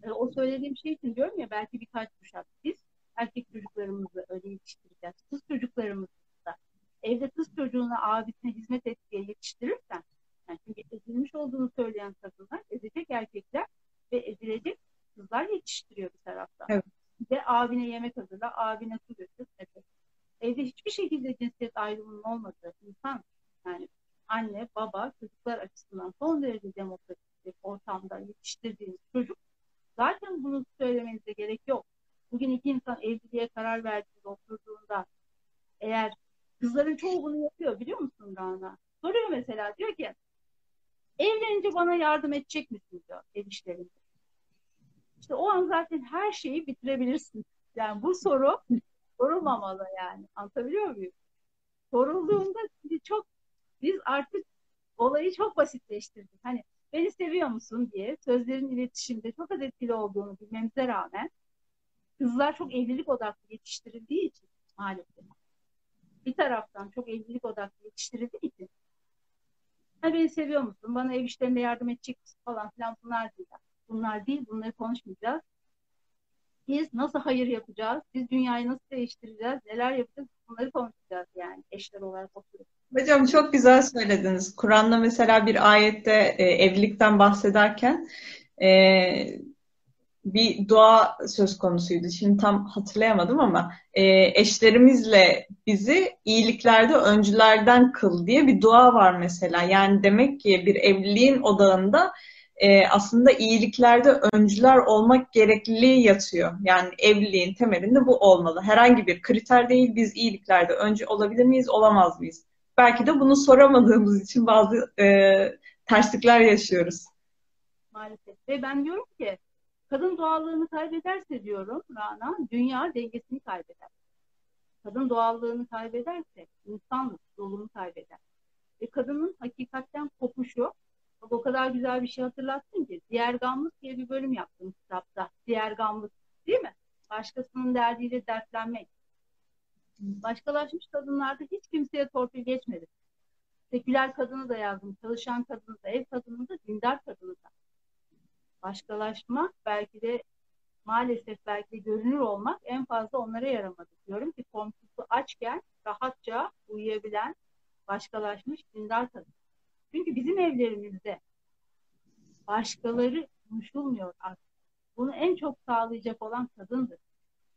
Speaker 2: e, o söylediğim şey için diyorum ya belki birkaç kuşak biz erkek çocuklarımızı öyle yetiştireceğiz. Kız çocuklarımızı da evde kız çocuğuna abisine hizmet et diye yetiştirirsen yani çünkü ezilmiş olduğunu söyleyen kadınlar ezecek erkekler ve ezilecek kızlar yetiştiriyor bir taraftan. Evet. Bir de abine yemek hazırla, abine su götür. Evet. Evde hiçbir şekilde cinsiyet ayrımının olmadığı insan yani anne, baba, çocuklar açısından son derece demokratik bir ortamda yetiştirdiğiniz çocuk zaten bunu söylemenize gerek yok. Bugün iki insan evliliğe karar verdiğinde oturduğunda eğer kızların çoğu bunu yapıyor biliyor musun Rana? Soruyor mesela diyor ki evlenince bana yardım edecek misin diyor ev işlerinde. İşte o an zaten her şeyi bitirebilirsin. Yani bu soru sorulmamalı yani. Anlatabiliyor muyum? Sorulduğunda çok biz artık olayı çok basitleştirdik. Hani beni seviyor musun diye sözlerin iletişimde çok az etkili olduğunu bilmemize rağmen kızlar çok evlilik odaklı yetiştirildiği için maalesef. Bir taraftan çok evlilik odaklı yetiştirildiği için ha beni seviyor musun? Bana ev işlerinde yardım edecek misin? falan filan bunlar değil. Bunlar değil. Bunları konuşmayacağız. Biz nasıl hayır yapacağız? Biz dünyayı nasıl değiştireceğiz? Neler yapacağız? Bunları konuşacağız yani eşler olarak oturup.
Speaker 1: Hocam çok güzel söylediniz. Kur'an'da mesela bir ayette e, evlilikten bahsederken e, bir dua söz konusuydu. Şimdi tam hatırlayamadım ama e, eşlerimizle bizi iyiliklerde öncülerden kıl diye bir dua var mesela. Yani demek ki bir evliliğin odağında e, aslında iyiliklerde öncüler olmak gerekliliği yatıyor. Yani evliliğin temelinde bu olmalı. Herhangi bir kriter değil. Biz iyiliklerde öncü olabilir miyiz, olamaz mıyız? Belki de bunu soramadığımız için bazı e, terslikler yaşıyoruz.
Speaker 2: Maalesef. Ve ben diyorum ki kadın doğallığını kaybederse diyorum Rana, dünya dengesini kaybeder. Kadın doğallığını kaybederse insanlık yolunu kaybeder. Ve kadının hakikatten kopuşu Bak o kadar güzel bir şey hatırlattın ki. Diğer gamlık diye bir bölüm yaptım kitapta. Diğer gamlık değil mi? Başkasının derdiyle dertlenmek. Başkalaşmış kadınlarda hiç kimseye torpil geçmedi. Seküler kadını da yazdım, çalışan kadını da, ev kadını da, dindar kadını da. Başkalaşmak belki de maalesef belki de görünür olmak en fazla onlara yaramadı. Diyorum ki komşusu açken rahatça uyuyabilen başkalaşmış dindar kadın. Çünkü bizim evlerimizde başkaları konuşulmuyor artık. Bunu en çok sağlayacak olan kadındır.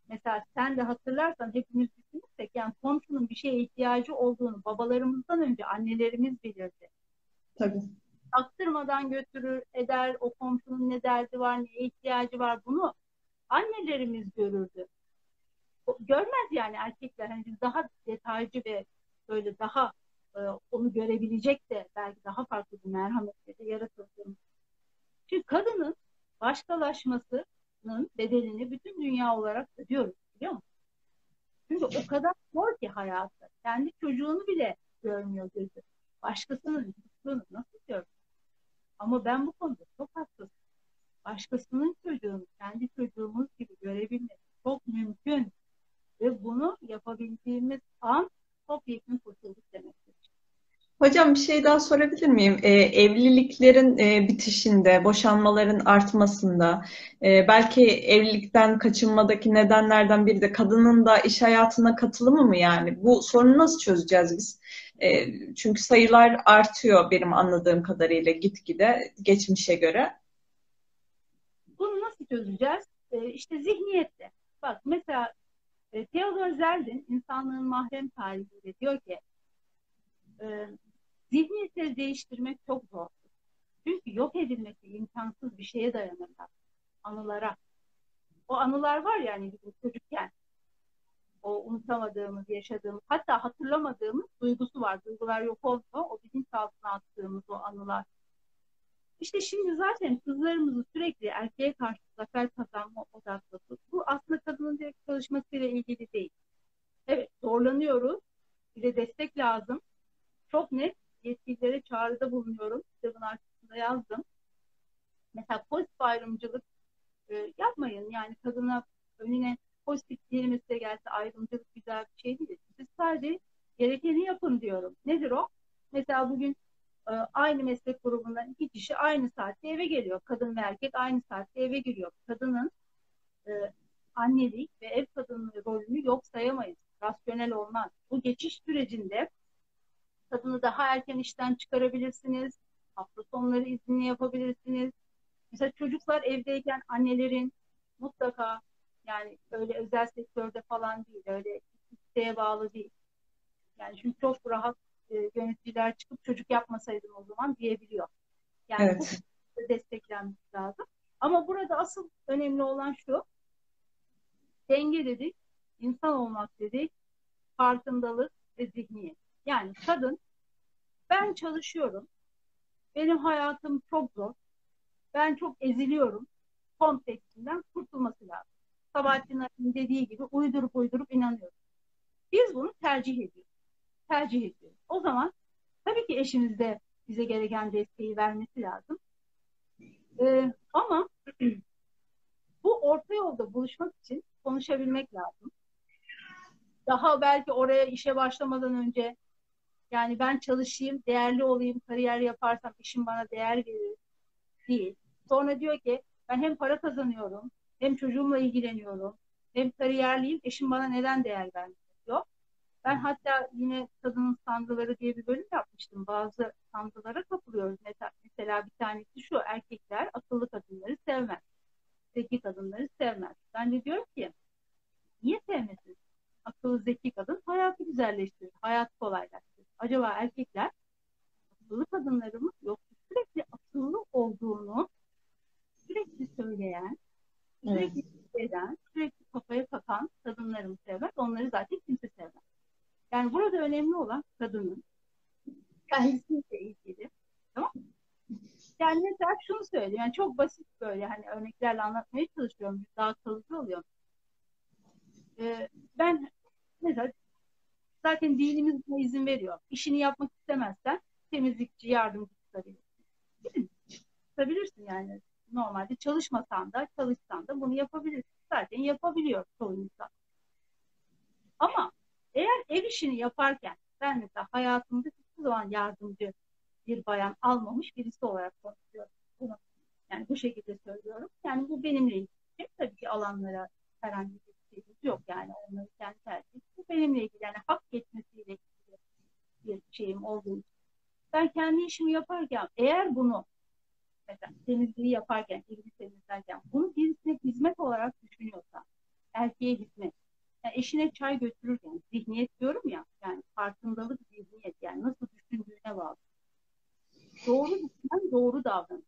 Speaker 2: Mesela sen de hatırlarsan hepimiz düşünürsek yani komşunun bir şeye ihtiyacı olduğunu babalarımızdan önce annelerimiz bilirdi.
Speaker 1: Tabii.
Speaker 2: Aktırmadan götürür, eder, o komşunun ne derdi var, ne ihtiyacı var bunu annelerimiz görürdü. Görmez yani erkekler. Hani daha detaycı ve böyle daha e, onu görebilecek de belki daha farklı bir merhametle de yaratıldığımız. Çünkü kadının başkalaşmasının bedelini bütün dünya olarak ödüyoruz biliyor musun? Çünkü o kadar zor ki hayatta. Kendi çocuğunu bile görmüyor gözü. Başkasının çocuğunu nasıl görüyor? Ama ben bu konuda çok hassasım. Başkasının çocuğunu kendi çocuğumuz gibi görebilmek çok mümkün. Ve bunu yapabildiğimiz an topyekun kurtulduk demektir.
Speaker 1: Hocam bir şey daha sorabilir miyim? Ee, evliliklerin e, bitişinde, boşanmaların artmasında, e, belki evlilikten kaçınmadaki nedenlerden biri de kadının da iş hayatına katılımı mı yani? Bu sorunu nasıl çözeceğiz biz? E, çünkü sayılar artıyor benim anladığım kadarıyla gitgide geçmişe göre.
Speaker 2: Bunu nasıl çözeceğiz? E, işte zihniyette. Bak mesela e, Theodor Zeldin insanlığın mahrem tarihinde diyor ki e, zihniyetleri değiştirmek çok zor. Çünkü yok edilmesi imkansız bir şeye dayanırlar. Anılara. O anılar var yani bizim çocukken. O unutamadığımız, yaşadığımız, hatta hatırlamadığımız duygusu var. Duygular yok olmuyor. O bilinçaltına attığımız o anılar. İşte şimdi zaten kızlarımızı sürekli erkeğe karşı zafer kazanma odaklı. Bu aslında kadının direkt çalışmasıyla ilgili değil. Evet zorlanıyoruz. Bir de destek lazım. Çok net yetkililere çağrıda bulunuyorum. Kitabın arkasında yazdım. Mesela pozitif ayrımcılık e, yapmayın. Yani kadına önüne pozitif kelimesi gelse ayrımcılık güzel bir şey değil. Siz sadece gerekeni yapın diyorum. Nedir o? Mesela bugün e, aynı meslek grubundan iki kişi aynı saatte eve geliyor. Kadın ve erkek aynı saatte eve giriyor. Kadının e, annelik ve ev kadınlığı rolünü yok sayamayız. Rasyonel olmaz. Bu geçiş sürecinde kadını daha erken işten çıkarabilirsiniz. Hafta sonları izinli yapabilirsiniz. Mesela çocuklar evdeyken annelerin mutlaka yani öyle özel sektörde falan değil, öyle isteğe bağlı değil. Yani çünkü çok rahat e, yöneticiler çıkıp çocuk yapmasaydın o zaman diyebiliyor. Yani evet. bu desteklenmesi lazım. Ama burada asıl önemli olan şu, denge dedik, insan olmak dedik, farkındalık ve zihniyet. Yani kadın ben çalışıyorum. Benim hayatım çok zor. Ben çok eziliyorum. kompleksinden kurtulması lazım. Sabahattin dediği gibi uydurup uydurup inanıyoruz. Biz bunu tercih ediyoruz. Tercih ediyoruz. O zaman tabii ki eşimiz de bize gereken desteği vermesi lazım. Ee, ama [clears throat] bu orta yolda buluşmak için konuşabilmek lazım. Daha belki oraya işe başlamadan önce yani ben çalışayım, değerli olayım, kariyer yaparsam işim bana değer verir değil. Sonra diyor ki ben hem para kazanıyorum, hem çocuğumla ilgileniyorum, hem kariyerliyim, eşim bana neden değer vermiyor diyor. Ben hatta yine kadının sandıları diye bir bölüm yapmıştım. Bazı sandılara kapılıyoruz. Mesela bir tanesi şu, erkekler akıllı kadınları sevmez. Zeki kadınları sevmez. Ben de diyorum ki, niye sevmesin? Akıllı zeki kadın hayatı güzelleştirir, hayatı kolaylaştırır. Acaba erkekler akıllı kadınları mı yoksa sürekli akıllı olduğunu sürekli söyleyen, sürekli evet. eden, sürekli kafaya takan kadınları mı sevmez? Onları zaten kimse sevmez. Yani burada önemli olan kadının kendisiyle ilgili. Tamam Yani mesela şunu söyleyeyim. Yani çok basit böyle hani örneklerle anlatmaya çalışıyorum. Daha kalıcı oluyor. Ee, ben zaten dinimiz buna izin veriyor. İşini yapmak istemezsen temizlikçi, yardımcı tutabilirsin. Tutabilirsin yani. Normalde çalışmasan da çalışsan da bunu yapabilirsin. Zaten yapabiliyor çoğu insan. Ama eğer ev işini yaparken ben mesela hayatımda hiçbir zaman yardımcı bir bayan almamış birisi olarak konuşuyorum. Bunu yani bu şekilde söylüyorum. Yani bu benimle ilgili. Tabii ki alanlara herhangi bir şeyimiz yok yani onları kendi tercih. Bu benimle ilgili yani hak etmesiyle ilgili bir şeyim olduğu için. Ben kendi işimi yaparken eğer bunu mesela temizliği yaparken, evi temizlerken bunu birisine hizmet olarak düşünüyorsa, erkeğe hizmet, yani eşine çay götürürken zihniyet diyorum ya yani farkındalık zihniyet yani nasıl düşündüğüne bağlı. Doğru düşünen doğru davranış.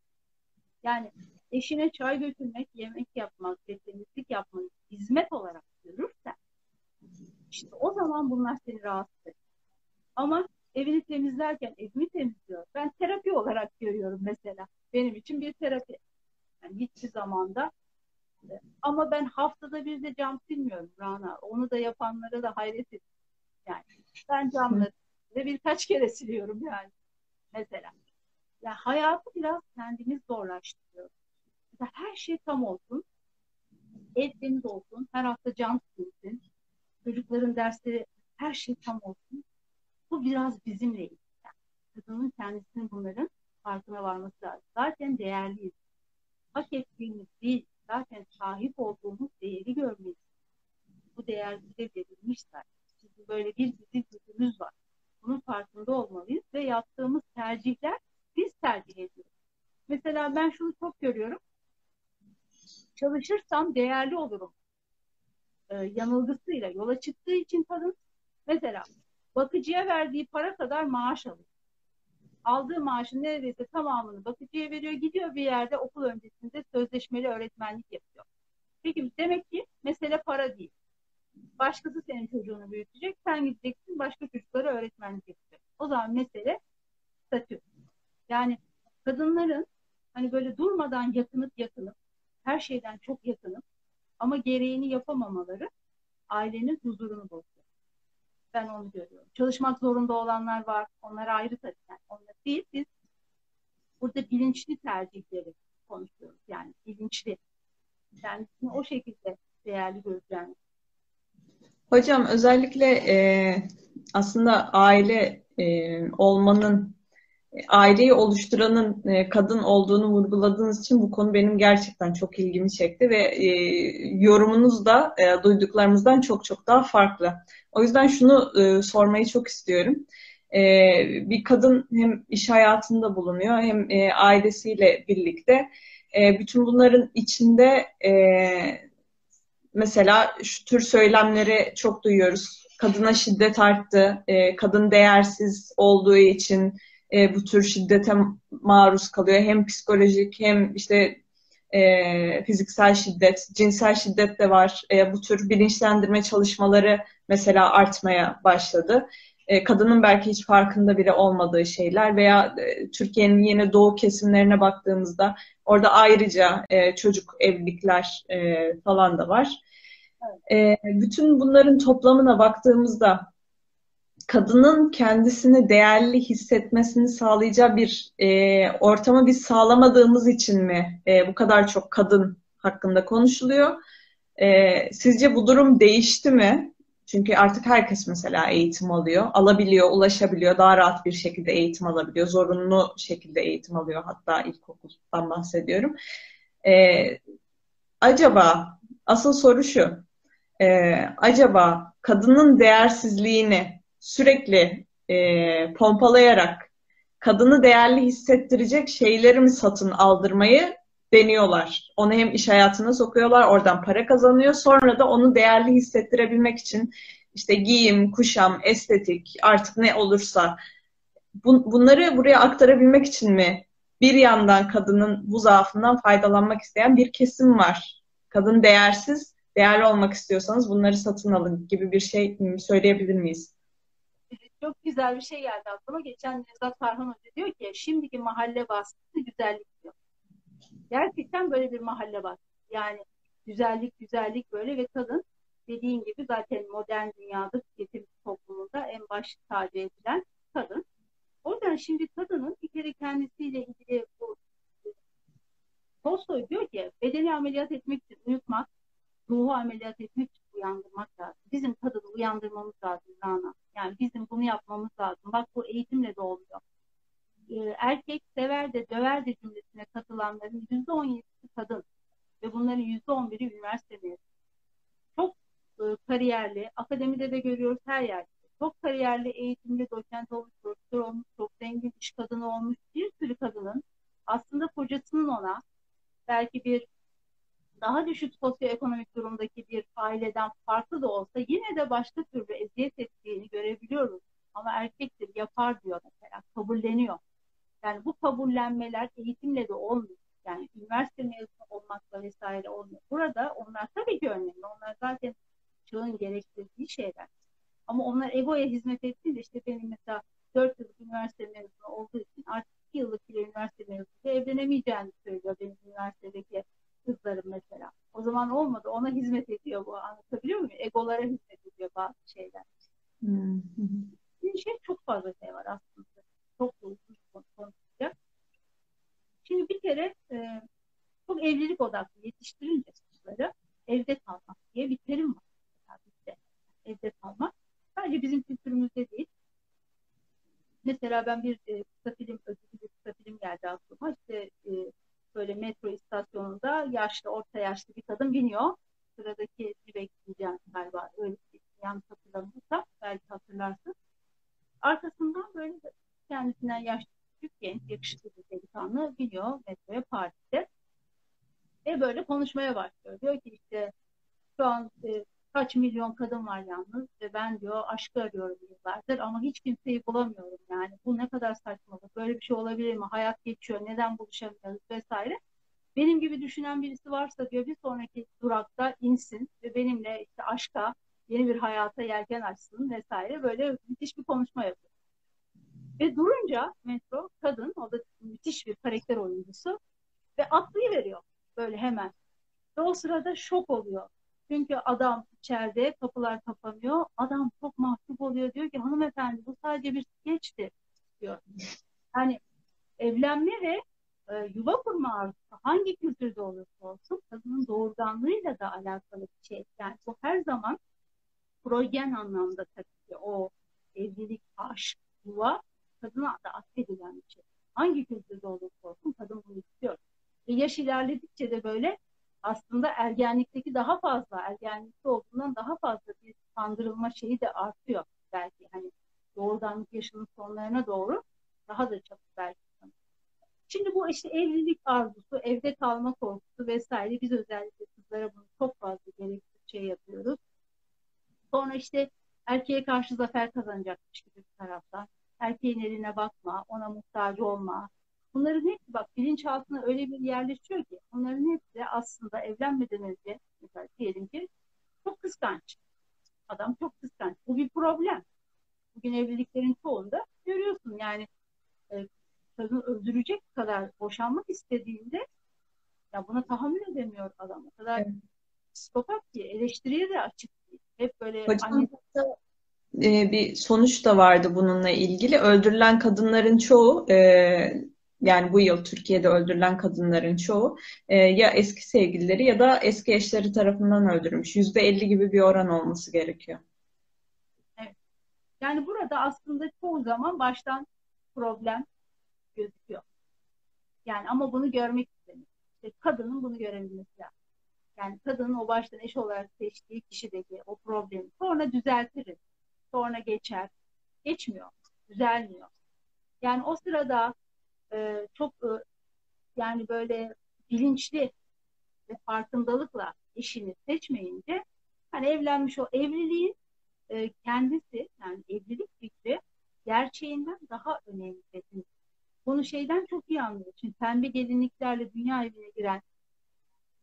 Speaker 2: Yani eşine çay götürmek, yemek yapmak temizlik yapmak hizmet olarak görürsen işte o zaman bunlar seni rahatsız eder. Ama evini temizlerken evimi temizliyor. Ben terapi olarak görüyorum mesela. Benim için bir terapi. Yani hiçbir zamanda ama ben haftada bir de cam silmiyorum Rana. Onu da yapanlara da hayret ediyorum. Yani ben camları ve birkaç kere siliyorum yani mesela. Yani hayatı biraz kendimiz zorlaştırıyoruz. Her şey tam olsun. Ev temiz olsun. Her hafta cam silsin. Çocukların dersleri her şey tam olsun. Bu biraz bizimle ilgili. Kadının kendisinin bunların farkına varması lazım. Zaten değerliyiz. Hak ettiğimiz değil, zaten sahip olduğumuz değeri görmeliyiz. Bu değer bize verilmiş. Bizim böyle bir bizim gücümüz var. Bunun farkında olmalıyız ve yaptığımız tercihler biz tercih ediyoruz. Mesela ben şunu çok görüyorum. Çalışırsam değerli olurum. Ee, yanılgısıyla yola çıktığı için kadın mesela bakıcıya verdiği para kadar maaş alıyor aldığı maaşın neredeyse tamamını bakıcıya veriyor. Gidiyor bir yerde okul öncesinde sözleşmeli öğretmenlik yapıyor. Peki demek ki mesele para değil. Başkası senin çocuğunu büyütecek. Sen gideceksin başka çocuklara öğretmenlik yapacak. O zaman mesele statü. Yani kadınların hani böyle durmadan yakınıp yakınıp her şeyden çok yakınıp ama gereğini yapamamaları ailenin huzurunu bozuyor. Ben onu görüyorum. Çalışmak zorunda olanlar var. Onlar ayrı tabii. Yani onlar değil. Biz burada bilinçli tercihleri konuşuyoruz. Yani bilinçli. Kendisini o şekilde değerli göreceğini.
Speaker 1: Hocam özellikle e, aslında aile e, olmanın aileyi oluşturanın e, kadın olduğunu vurguladığınız için bu konu benim gerçekten çok ilgimi çekti ve e, yorumunuz da e, duyduklarımızdan çok çok daha farklı. O yüzden şunu sormayı çok istiyorum. Bir kadın hem iş hayatında bulunuyor hem ailesiyle birlikte. Bütün bunların içinde mesela şu tür söylemleri çok duyuyoruz. Kadına şiddet arttı, kadın değersiz olduğu için e, bu tür şiddete maruz kalıyor. Hem psikolojik hem işte e, fiziksel şiddet, cinsel şiddet de var. E, bu tür bilinçlendirme çalışmaları mesela artmaya başladı. e, kadının belki hiç farkında bile olmadığı şeyler veya e, Türkiye'nin yine doğu kesimlerine baktığımızda orada ayrıca e, çocuk evlilikler e, falan da var. Evet. E, bütün bunların toplamına baktığımızda kadının kendisini değerli hissetmesini sağlayacağı bir e, ortamı biz sağlamadığımız için mi e, bu kadar çok kadın hakkında konuşuluyor? E, sizce bu durum değişti mi? Çünkü artık herkes mesela eğitim alıyor, alabiliyor, ulaşabiliyor, daha rahat bir şekilde eğitim alabiliyor, zorunlu şekilde eğitim alıyor hatta ilkokuldan bahsediyorum. Ee, acaba, asıl soru şu, e, acaba kadının değersizliğini sürekli e, pompalayarak kadını değerli hissettirecek şeyleri mi satın aldırmayı deniyorlar. Onu hem iş hayatına sokuyorlar, oradan para kazanıyor. Sonra da onu değerli hissettirebilmek için işte giyim, kuşam, estetik artık ne olursa bun, bunları buraya aktarabilmek için mi bir yandan kadının bu zaafından faydalanmak isteyen bir kesim var. Kadın değersiz, değerli olmak istiyorsanız bunları satın alın gibi bir şey söyleyebilir miyiz?
Speaker 2: Çok güzel bir şey geldi aklıma. Geçen Nevzat Farhan Hoca diyor ki şimdiki mahalle baskısı güzellik diyor. Gerçekten böyle bir mahalle var. Yani güzellik güzellik böyle ve kadın dediğin gibi zaten modern dünyada tüketim toplumunda en baş tacı edilen kadın. O yüzden şimdi kadının bir kere kendisiyle ilgili bu Tolstoy diyor ki bedeni ameliyat etmek için uyutmak, ruhu ameliyat etmek için uyandırmak lazım. Bizim kadını uyandırmamız lazım Rana. Yani bizim bunu yapmamız lazım. Bak bu eğitimle de oluyor. Ee, erkek sever de döver de cümlesine katılanların yüzde on yedisi kadın ve bunların yüzde on biri üniversite mezunu. Çok e, kariyerli, akademide de görüyoruz her yerde. Çok kariyerli, eğitimli, doçent olmuş, profesör olmuş, çok zengin iş kadını olmuş bir sürü kadının aslında kocasının ona belki bir daha düşük sosyoekonomik durumdaki bir aileden farklı da olsa yine de başka türlü eziyet ettiğini görebiliyoruz. Ama erkektir, yapar diyor mesela, kabulleniyor. Yani bu kabullenmeler eğitimle de olmuyor. Yani üniversite mezunu olmakla vesaire olmuyor. Burada onlar tabii ki önemli. Onlar zaten çağın gerektirdiği şeyler. Ama onlar egoya hizmet ettiğinde işte benim mesela 4 yıllık üniversite mezunu olduğu için artık 2 yıllık bile üniversite mezunu evlenemeyeceğini söylüyor benim üniversitedeki kızlarım mesela. O zaman olmadı. Ona hizmet ediyor bu. Anlatabiliyor muyum? Egolara hizmet ediyor bazı şeyler. Hmm. Bir şey çok fazla şey var aslında. Çok uzun konuşacak. Şimdi bir kere e, çok evlilik odaklı yetiştirince çocukları evde kalmak diye bir terim var. Bizde. Evde kalmak. Sadece bizim kültürümüzde değil. Ben bir e, kısa film, ödüllü bir kısa film geldi aklıma. İşte e, böyle metro istasyonunda yaşlı, orta yaşlı bir kadın biniyor. Sıradaki bir bekleyeceğim galiba. Öyle bir yanlış hatırlamıyorsam belki hatırlarsın. Arkasından böyle kendisinden yaşlı küçük genç, yakışıklı bir delikanlı biniyor metroya Paris'te. Ve böyle konuşmaya başlıyor. Diyor ki işte şu an e, kaç milyon kadın var yalnız ve ben diyor aşkı arıyorum yıllardır ama hiç kimseyi bulamıyorum yani. Bu ne kadar saçmalık. Böyle bir şey olabilir mi? Hayat geçiyor. Neden buluşamıyoruz vesaire. Benim gibi düşünen birisi varsa diyor bir sonraki durakta insin ve benimle işte aşka, yeni bir hayata yelken açsın vesaire. Böyle müthiş bir konuşma yapıyor. Ve durunca metro kadın, o da müthiş bir karakter oyuncusu ve atlayıveriyor böyle hemen. Ve o sırada şok oluyor. Çünkü adam içeride kapılar kapanıyor. Adam çok mahcup oluyor. Diyor ki hanımefendi bu sadece bir skeçti diyor. Yani evlenme ve e, yuva kurma arzusu hangi kültürde olursa olsun kadının doğurganlığıyla da alakalı bir şey. Yani bu her zaman progen anlamda tabii ki o evlilik, aşk, yuva kadına da atfedilen bir şey. Hangi kültürde olursa olsun kadın bunu istiyor. Ve yaş ilerledikçe de böyle aslında ergenlikteki daha fazla, ergenlikte olduğundan daha fazla bir kandırılma şeyi de artıyor belki. Hani doğrudanlık yaşının sonlarına doğru daha da çok belki. Şimdi bu işte evlilik arzusu, evde kalma korkusu vesaire biz özellikle kızlara bunu çok fazla gereksiz şey yapıyoruz. Sonra işte erkeğe karşı zafer kazanacakmış gibi bir taraftan. Erkeğin eline bakma, ona muhtaç olma, Bunların hepsi bak bilinçaltına öyle bir yerleşiyor ki bunların hepsi aslında evlenmeden önce mesela diyelim ki çok kıskanç. Adam çok kıskanç. Bu bir problem. Bugün evliliklerin çoğunda görüyorsun yani e, kadın öldürecek kadar boşanmak istediğinde ya buna tahammül edemiyor adam. O kadar evet. psikopat ki eleştiriye de açık değil. Hep böyle
Speaker 1: Hocam, anne... e, bir sonuç da vardı bununla ilgili. Öldürülen kadınların çoğu e, yani bu yıl Türkiye'de öldürülen kadınların çoğu e, ya eski sevgilileri ya da eski eşleri tarafından öldürülmüş. Yüzde elli gibi bir oran olması gerekiyor.
Speaker 2: Evet. Yani burada aslında çoğu zaman baştan problem gözüküyor. Yani ama bunu görmek istemiyor. İşte kadının bunu görebilmesi lazım. Yani kadının o baştan eş olarak seçtiği kişideki o problemi sonra düzeltiriz. Sonra geçer. Geçmiyor. Düzelmiyor. Yani o sırada e, çok e, yani böyle bilinçli ve farkındalıkla eşini seçmeyince hani evlenmiş o evliliğin e, kendisi yani evlilik fikri gerçeğinden daha önemli. Bunu şeyden çok iyi anlıyor. Çünkü pembe gelinliklerle dünya evine giren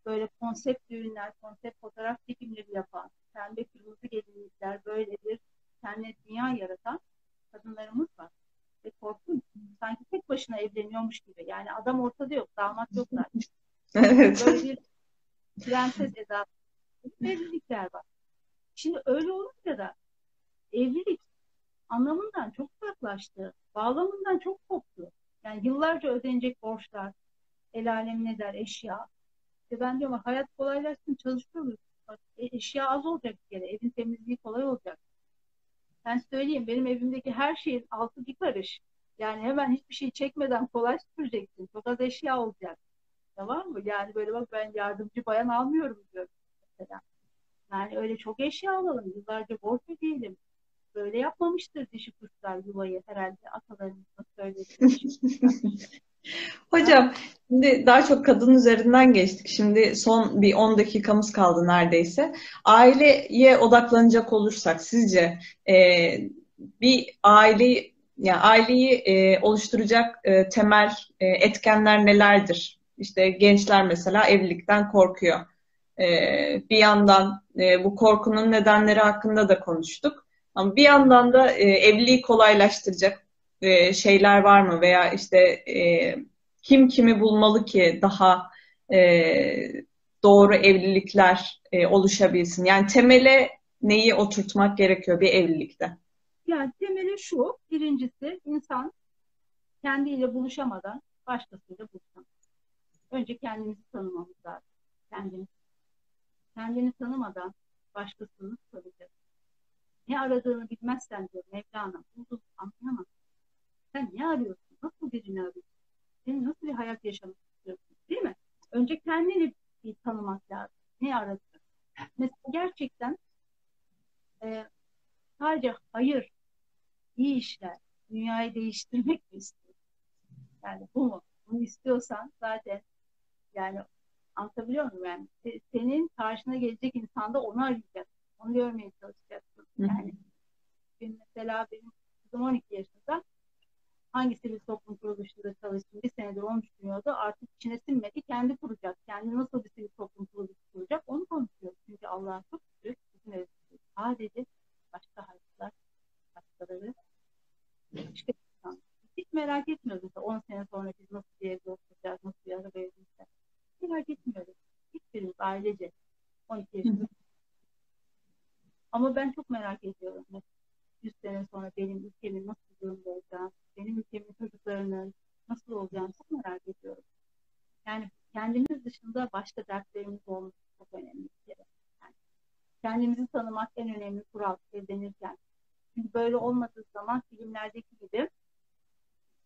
Speaker 2: böyle konsept düğünler, konsept fotoğraf çekimleri yapan, pembe kırmızı gelinlikler böyle bir kendi dünya yaratan kadınlarımız var. Ve korkunç. Sanki tek başına evleniyormuş gibi. Yani adam ortada yok, damat yok zaten. [laughs] evet. Böyle bir prenses edası evlilikler var. Şimdi öyle olunca da evlilik anlamından çok uzaklaştı. Bağlamından çok koptu. Yani yıllarca ödenecek borçlar, el alem ne der, eşya. İşte ben diyorum hayat kolaylaşsın çalışıyoruz. E, eşya az olacak bir kere. Evin temizliği kolay olacak. Ben söyleyeyim benim evimdeki her şeyin altı bir karış. Yani hemen hiçbir şey çekmeden kolay süpüreceksin. Çok az eşya olacak. Tamam mı? Yani böyle bak ben yardımcı bayan almıyorum diyorum mesela. Yani öyle çok eşya alalım. Yıllarca borç ödeyelim böyle yapmamıştır dişi kuşlar yuvayı herhalde atalarımızın söylediği. [laughs]
Speaker 1: Hocam şimdi daha çok kadın üzerinden geçtik. Şimdi son bir 10 dakikamız kaldı neredeyse. Aileye odaklanacak olursak sizce e, bir aile yani aileyi e, oluşturacak e, temel e, etkenler nelerdir? İşte gençler mesela evlilikten korkuyor. E, bir yandan e, bu korkunun nedenleri hakkında da konuştuk. Ama bir yandan da e, evliliği kolaylaştıracak e, şeyler var mı? Veya işte e, kim kimi bulmalı ki daha e, doğru evlilikler e, oluşabilsin? Yani temele neyi oturtmak gerekiyor bir evlilikte?
Speaker 2: Yani temeli şu, birincisi insan kendiyle buluşamadan başkasıyla buluşamaz. Önce kendimizi tanımamız lazım. Kendini, kendini tanımadan başkasını tanıyacağız. Ne aradığını bilmezsen diyor Mevlana. Buldun anlayamaz. Sen ne arıyorsun? Nasıl birini arıyorsun? Senin nasıl bir hayat yaşamak istiyorsun? Değil mi? Önce kendini bir tanımak lazım. Ne aradığını. Mesela gerçekten e, sadece hayır, iyi işler, dünyayı değiştirmek mi istiyorsun? Yani bu mu? Bunu istiyorsan zaten yani anlatabiliyor muyum? Yani senin karşına gelecek insan da onu arayacak. Onu görmeye çalışacaksın. Yani benim mesela benim kızım 12 yaşında hangi sivil toplum kuruluşunda çalıştım bir senedir onu düşünüyordu. Artık içine sinmedi. Kendi kuracak. Kendi nasıl bir sivil toplum kuruluşu kuracak onu konuşuyor. Çünkü Allah'a çok şükür bizim evimizde sadece başka hayatlar, başkaları, başka insan. Hiç merak etmiyoruz mesela 10 sene sonra biz nasıl bir evde oturacağız, nasıl bir araba evimizde. Merak etmiyoruz. Hiçbirimiz ailece 12 yaşında ama ben çok merak ediyorum. 100 sene sonra benim ülkemin nasıl durumda olacağını, benim ülkemin çocuklarının nasıl olacağını çok merak ediyorum. Yani kendimiz dışında başka dertlerimiz olması çok önemli bir kere. Yani kendimizi tanımak en önemli kural evlenirken. Çünkü böyle olmadığı zaman filmlerdeki gibi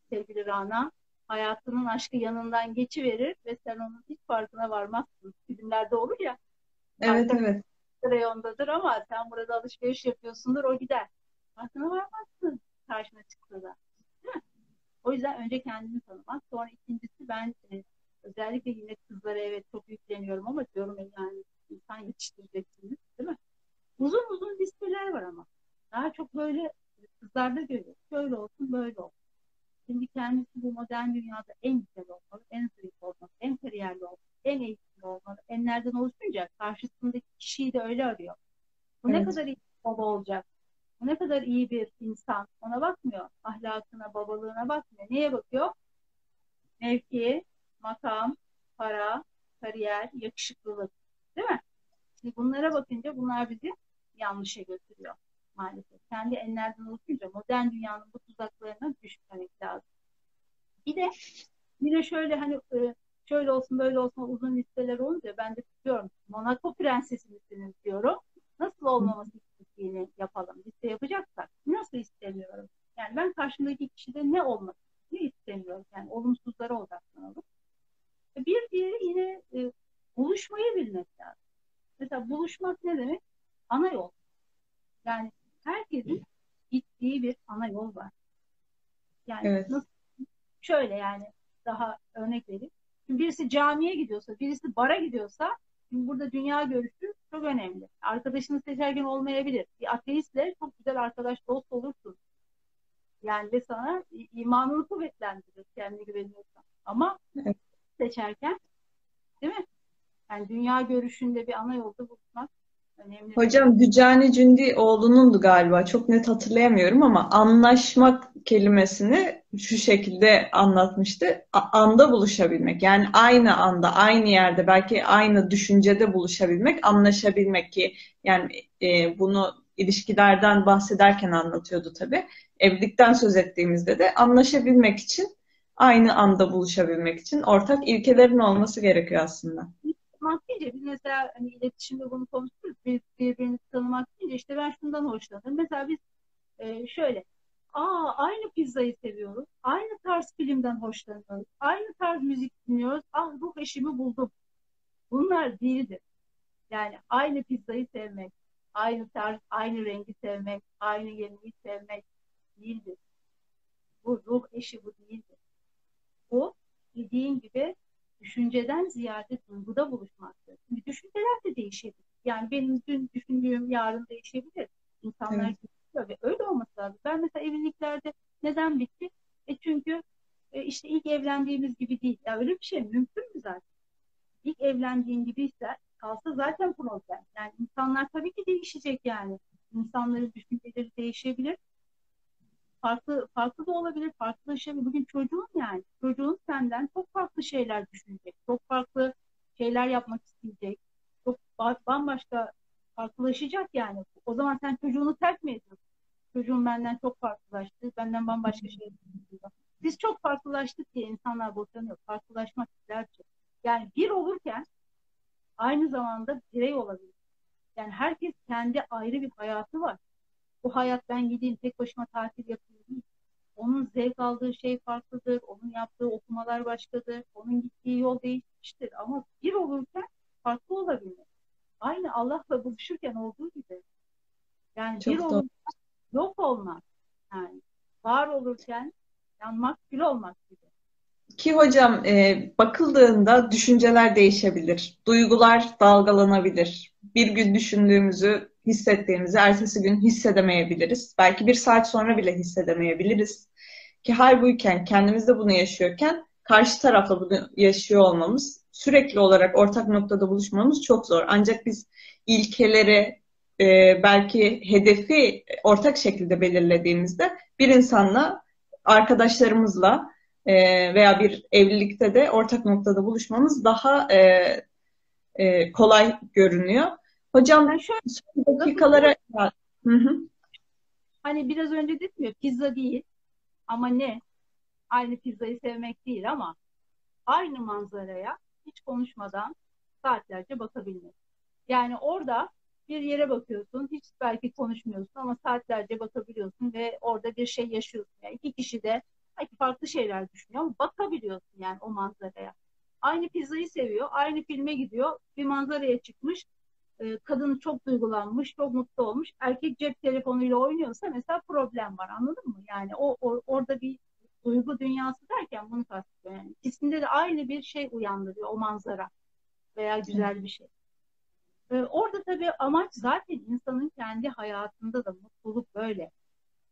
Speaker 2: sevgili Rana hayatının aşkı yanından geçiverir ve sen onun hiç farkına varmazsın. Filmlerde olur ya.
Speaker 1: Evet evet
Speaker 2: reyondadır ama sen burada alışveriş yapıyorsundur o gider. Farkına varmazsın karşına çıksa da. O yüzden önce kendini tanımak. Sonra ikincisi ben e, özellikle yine kızlara evet çok yükleniyorum ama diyorum yani insan yetiştireceksiniz değil mi? Uzun uzun listeler var ama. Daha çok böyle kızlarda görüyoruz. Şöyle olsun böyle olsun. Şimdi kendisi bu modern dünyada en güzel olmalı, en zayıf olmalı, en kariyerli olmalı, en eğitimli olmalı. Enlerden oluşunca karşısındaki kişiyi de öyle arıyor. Bu evet. ne kadar iyi baba olacak? Bu ne kadar iyi bir insan. Ona bakmıyor. Ahlakına, babalığına bakmıyor. Neye bakıyor? Mevki, makam, para, kariyer, yakışıklılık. Değil mi? Şimdi bunlara bakınca bunlar bizi yanlışa götürüyor maalesef. Kendi enlerden oluşunca modern dünyanın bu tuzaklarına düşmemek lazım. Bir de yine şöyle hani e, şöyle olsun böyle olsun uzun listeler olunca ben de tutuyorum. Monaco prensesi misiniz diyorum. Nasıl olmaması gerektiğini yapalım. Liste yapacaksak nasıl istemiyorum? Yani ben karşımdaki kişide ne olmak ne istemiyorum? Yani olumsuzlara odaklanalım. E, bir diğeri yine e, buluşmayı bilmek lazım. Mesela buluşmak ne demek? Ana yol. Yani herkesin gittiği bir ana yol var. Yani evet. nasıl, şöyle yani daha örnek vereyim. Şimdi birisi camiye gidiyorsa, birisi bara gidiyorsa şimdi burada dünya görüşü çok önemli. Arkadaşını seçerken olmayabilir. Bir ateistle çok güzel arkadaş dost olursun. Yani ve sana imanını kuvvetlendirir kendi güveniyorsan. Ama evet. seçerken değil mi? Yani dünya görüşünde bir ana yolda buluşmak önemli.
Speaker 1: Hocam Dücani Cündioğlu'nundu galiba. Çok net hatırlayamıyorum ama anlaşmak kelimesini şu şekilde anlatmıştı. anda buluşabilmek. Yani aynı anda, aynı yerde, belki aynı düşüncede buluşabilmek, anlaşabilmek ki yani e, bunu ilişkilerden bahsederken anlatıyordu tabii. Evlilikten söz ettiğimizde de anlaşabilmek için aynı anda buluşabilmek için ortak ilkelerin olması gerekiyor aslında
Speaker 2: tanımak deyince biz mesela hani iletişimde bunu konuşuyoruz. Bir, birbirini tanımak deyince işte ben şundan hoşlanırım. Mesela biz e, şöyle Aa aynı pizzayı seviyoruz. Aynı tarz filmden hoşlanıyoruz. Aynı tarz müzik dinliyoruz. Ah ruh eşimi buldum. Bunlar değildir. Yani aynı pizzayı sevmek, aynı tarz, aynı rengi sevmek, aynı yemeği sevmek değildir. Bu ruh eşi bu değildir. Bu dediğin gibi düşünceden ziyade duyguda buluşmaktır. Şimdi düşünceler de değişebilir. Yani benim dün düşündüğüm yarın değişebilir. İnsanlar evet. değişiyor ve öyle olması lazım. Ben mesela evliliklerde neden bitti? E çünkü e işte ilk evlendiğimiz gibi değil. Ya öyle bir şey mümkün mü zaten? İlk evlendiğin gibiyse kalsa zaten problem. Yani insanlar tabii ki değişecek yani. İnsanların düşünceleri değişebilir farklı farklı da olabilir, farklılaşabilir. Bugün çocuğun yani çocuğun senden çok farklı şeyler düşünecek, çok farklı şeyler yapmak isteyecek, çok bambaşka farklılaşacak yani. O zaman sen çocuğunu terk mi ediyorsun? Çocuğum benden çok farklılaştı, benden bambaşka şeyler düşünüyor. Biz çok farklılaştık diye insanlar boşanıyor. Farklılaşmak isterce. Yani bir olurken aynı zamanda birey olabilir. Yani herkes kendi ayrı bir hayatı var bu hayat ben gideyim tek başıma tatil yapayım. Onun zevk aldığı şey farklıdır. Onun yaptığı okumalar başkadır. Onun gittiği yol değişmiştir. Ama bir olurken farklı olabilir. Aynı Allah'la buluşurken olduğu gibi. Yani Çok bir olurken yok olmak. Yani var olurken yanmak, kül olmak gibi.
Speaker 1: Ki hocam e, bakıldığında düşünceler değişebilir. Duygular dalgalanabilir. Bir gün düşündüğümüzü hissettiğimizi ertesi gün hissedemeyebiliriz. Belki bir saat sonra bile hissedemeyebiliriz. Ki halbuyken kendimizde bunu yaşıyorken karşı tarafla bunu yaşıyor olmamız sürekli olarak ortak noktada buluşmamız çok zor. Ancak biz ilkeleri e, belki hedefi ortak şekilde belirlediğimizde bir insanla arkadaşlarımızla e, veya bir evlilikte de ortak noktada buluşmamız daha e, e, kolay görünüyor. Hocam ben şöyle son dakikalara
Speaker 2: hı hı. hani biraz önce dedim ya pizza değil ama ne? Aynı pizzayı sevmek değil ama aynı manzaraya hiç konuşmadan saatlerce bakabilmek. Yani orada bir yere bakıyorsun, hiç belki konuşmuyorsun ama saatlerce bakabiliyorsun ve orada bir şey yaşıyorsun. Yani iki kişi de belki farklı şeyler düşünüyor ama bakabiliyorsun yani o manzaraya. Aynı pizzayı seviyor, aynı filme gidiyor, bir manzaraya çıkmış, e, kadın çok duygulanmış, çok mutlu olmuş. Erkek cep telefonuyla oynuyorsa mesela problem var anladın mı? Yani o, o orada bir duygu dünyası derken bunu kastediyor. Yani ikisinde de aynı bir şey uyandırıyor o manzara veya güzel bir şey. Ee, orada tabii amaç zaten insanın kendi hayatında da mutluluk böyle.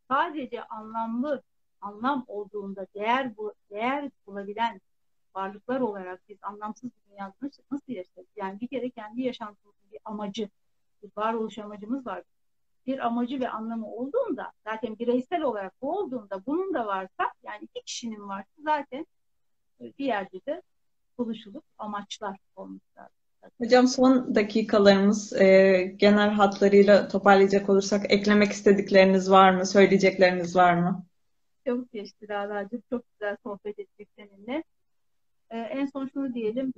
Speaker 2: Sadece anlamlı, anlam olduğunda değer bu değer bulabilen varlıklar olarak biz anlamsız bir dünyada nasıl yaşarız? Yani bir kere kendi yaşantımızın bir amacı, bir varoluş amacımız var. bir amacı ve anlamı olduğunda zaten bireysel olarak bu olduğunda bunun da varsa yani iki kişinin varsa zaten bir yerde de buluşulup amaçlar olmuş lazım.
Speaker 1: Hocam son dakikalarımız e, genel hatlarıyla toparlayacak olursak eklemek istedikleriniz var mı? Söyleyecekleriniz var mı?
Speaker 2: Çok geçti Rağda'cığım. Çok güzel sohbet ettik seninle. Ee, en son şunu diyelim.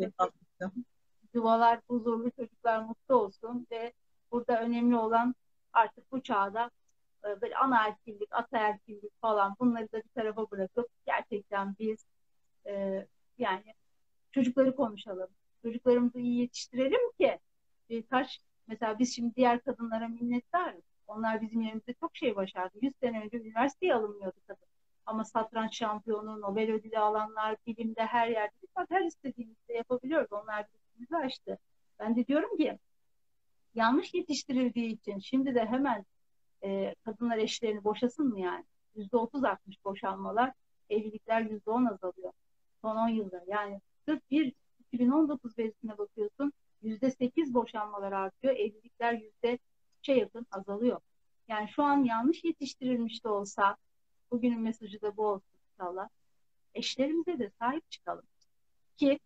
Speaker 2: Yuvalar huzurlu, çocuklar mutlu olsun ve burada önemli olan artık bu çağda e, böyle anaerkillik, ataerkillik falan bunları da bir tarafa bırakıp gerçekten biz e, yani çocukları konuşalım. Çocuklarımızı iyi yetiştirelim ki bir taş mesela biz şimdi diğer kadınlara minnettarız. Onlar bizim yerimizde çok şey başardı. 100 sene önce üniversiteye alınmıyordu kadın. Ama satranç şampiyonu, Nobel ödülü alanlar, bilimde her yerde biz her istediğimizde yapabiliyoruz. Onlar bizi açtı. Ben de diyorum ki yanlış yetiştirildiği için şimdi de hemen e, kadınlar eşlerini boşasın mı yani? Yüzde otuz artmış boşanmalar, evlilikler yüzde on azalıyor. Son on yılda. Yani sırf bir 2019 verisine bakıyorsun yüzde sekiz boşanmalar artıyor, evlilikler yüzde şey yakın azalıyor. Yani şu an yanlış yetiştirilmiş de olsa bugünün mesajı da bu olsun inşallah. Eşlerimize de sahip çıkalım. Ki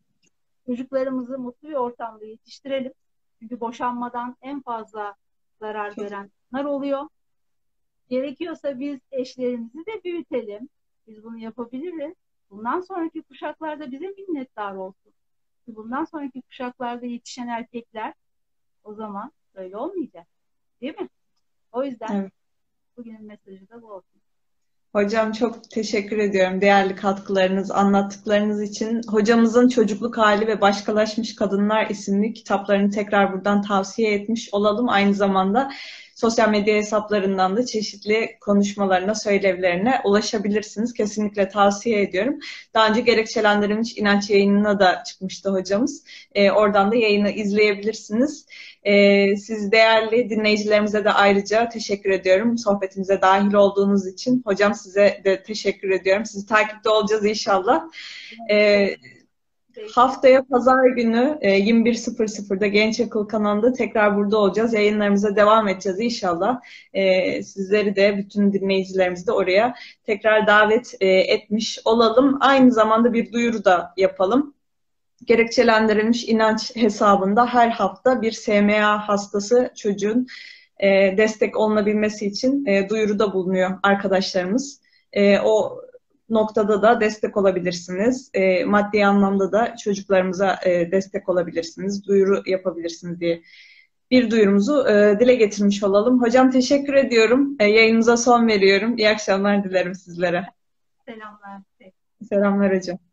Speaker 2: çocuklarımızı mutlu bir ortamda yetiştirelim. Çünkü boşanmadan en fazla zarar görenler oluyor. Gerekiyorsa biz eşlerimizi de büyütelim. Biz bunu yapabiliriz. Bundan sonraki kuşaklarda bize minnettar olsun. Bundan sonraki kuşaklarda yetişen erkekler o zaman böyle olmayacak. Değil mi? O yüzden evet. bugünün mesajı da bu olsun.
Speaker 1: Hocam çok teşekkür ediyorum değerli katkılarınız, anlattıklarınız için. Hocamızın Çocukluk Hali ve Başkalaşmış Kadınlar isimli kitaplarını tekrar buradan tavsiye etmiş olalım. Aynı zamanda sosyal medya hesaplarından da çeşitli konuşmalarına, söylevlerine ulaşabilirsiniz. Kesinlikle tavsiye ediyorum. Daha önce gerekçelendirilmiş inanç yayınına da çıkmıştı hocamız. E, oradan da yayını izleyebilirsiniz. E, siz değerli dinleyicilerimize de ayrıca teşekkür ediyorum. Sohbetimize dahil olduğunuz için. Hocam size de teşekkür ediyorum. Sizi takipte olacağız inşallah. Evet. Haftaya pazar günü 21.00'da e, Genç Akıl kanalında tekrar burada olacağız. Yayınlarımıza devam edeceğiz inşallah. E, sizleri de bütün dinleyicilerimizi de oraya tekrar davet e, etmiş olalım. Aynı zamanda bir duyuru da yapalım. Gerekçelendirilmiş inanç hesabında her hafta bir SMA hastası çocuğun destek olunabilmesi için duyuruda bulunuyor arkadaşlarımız. O noktada da destek olabilirsiniz. E, maddi anlamda da çocuklarımıza e, destek olabilirsiniz. Duyuru yapabilirsiniz diye bir duyurumuzu e, dile getirmiş olalım. Hocam teşekkür ediyorum. E, yayınımıza son veriyorum. İyi akşamlar dilerim sizlere.
Speaker 2: Selamlar.
Speaker 1: Selamlar hocam.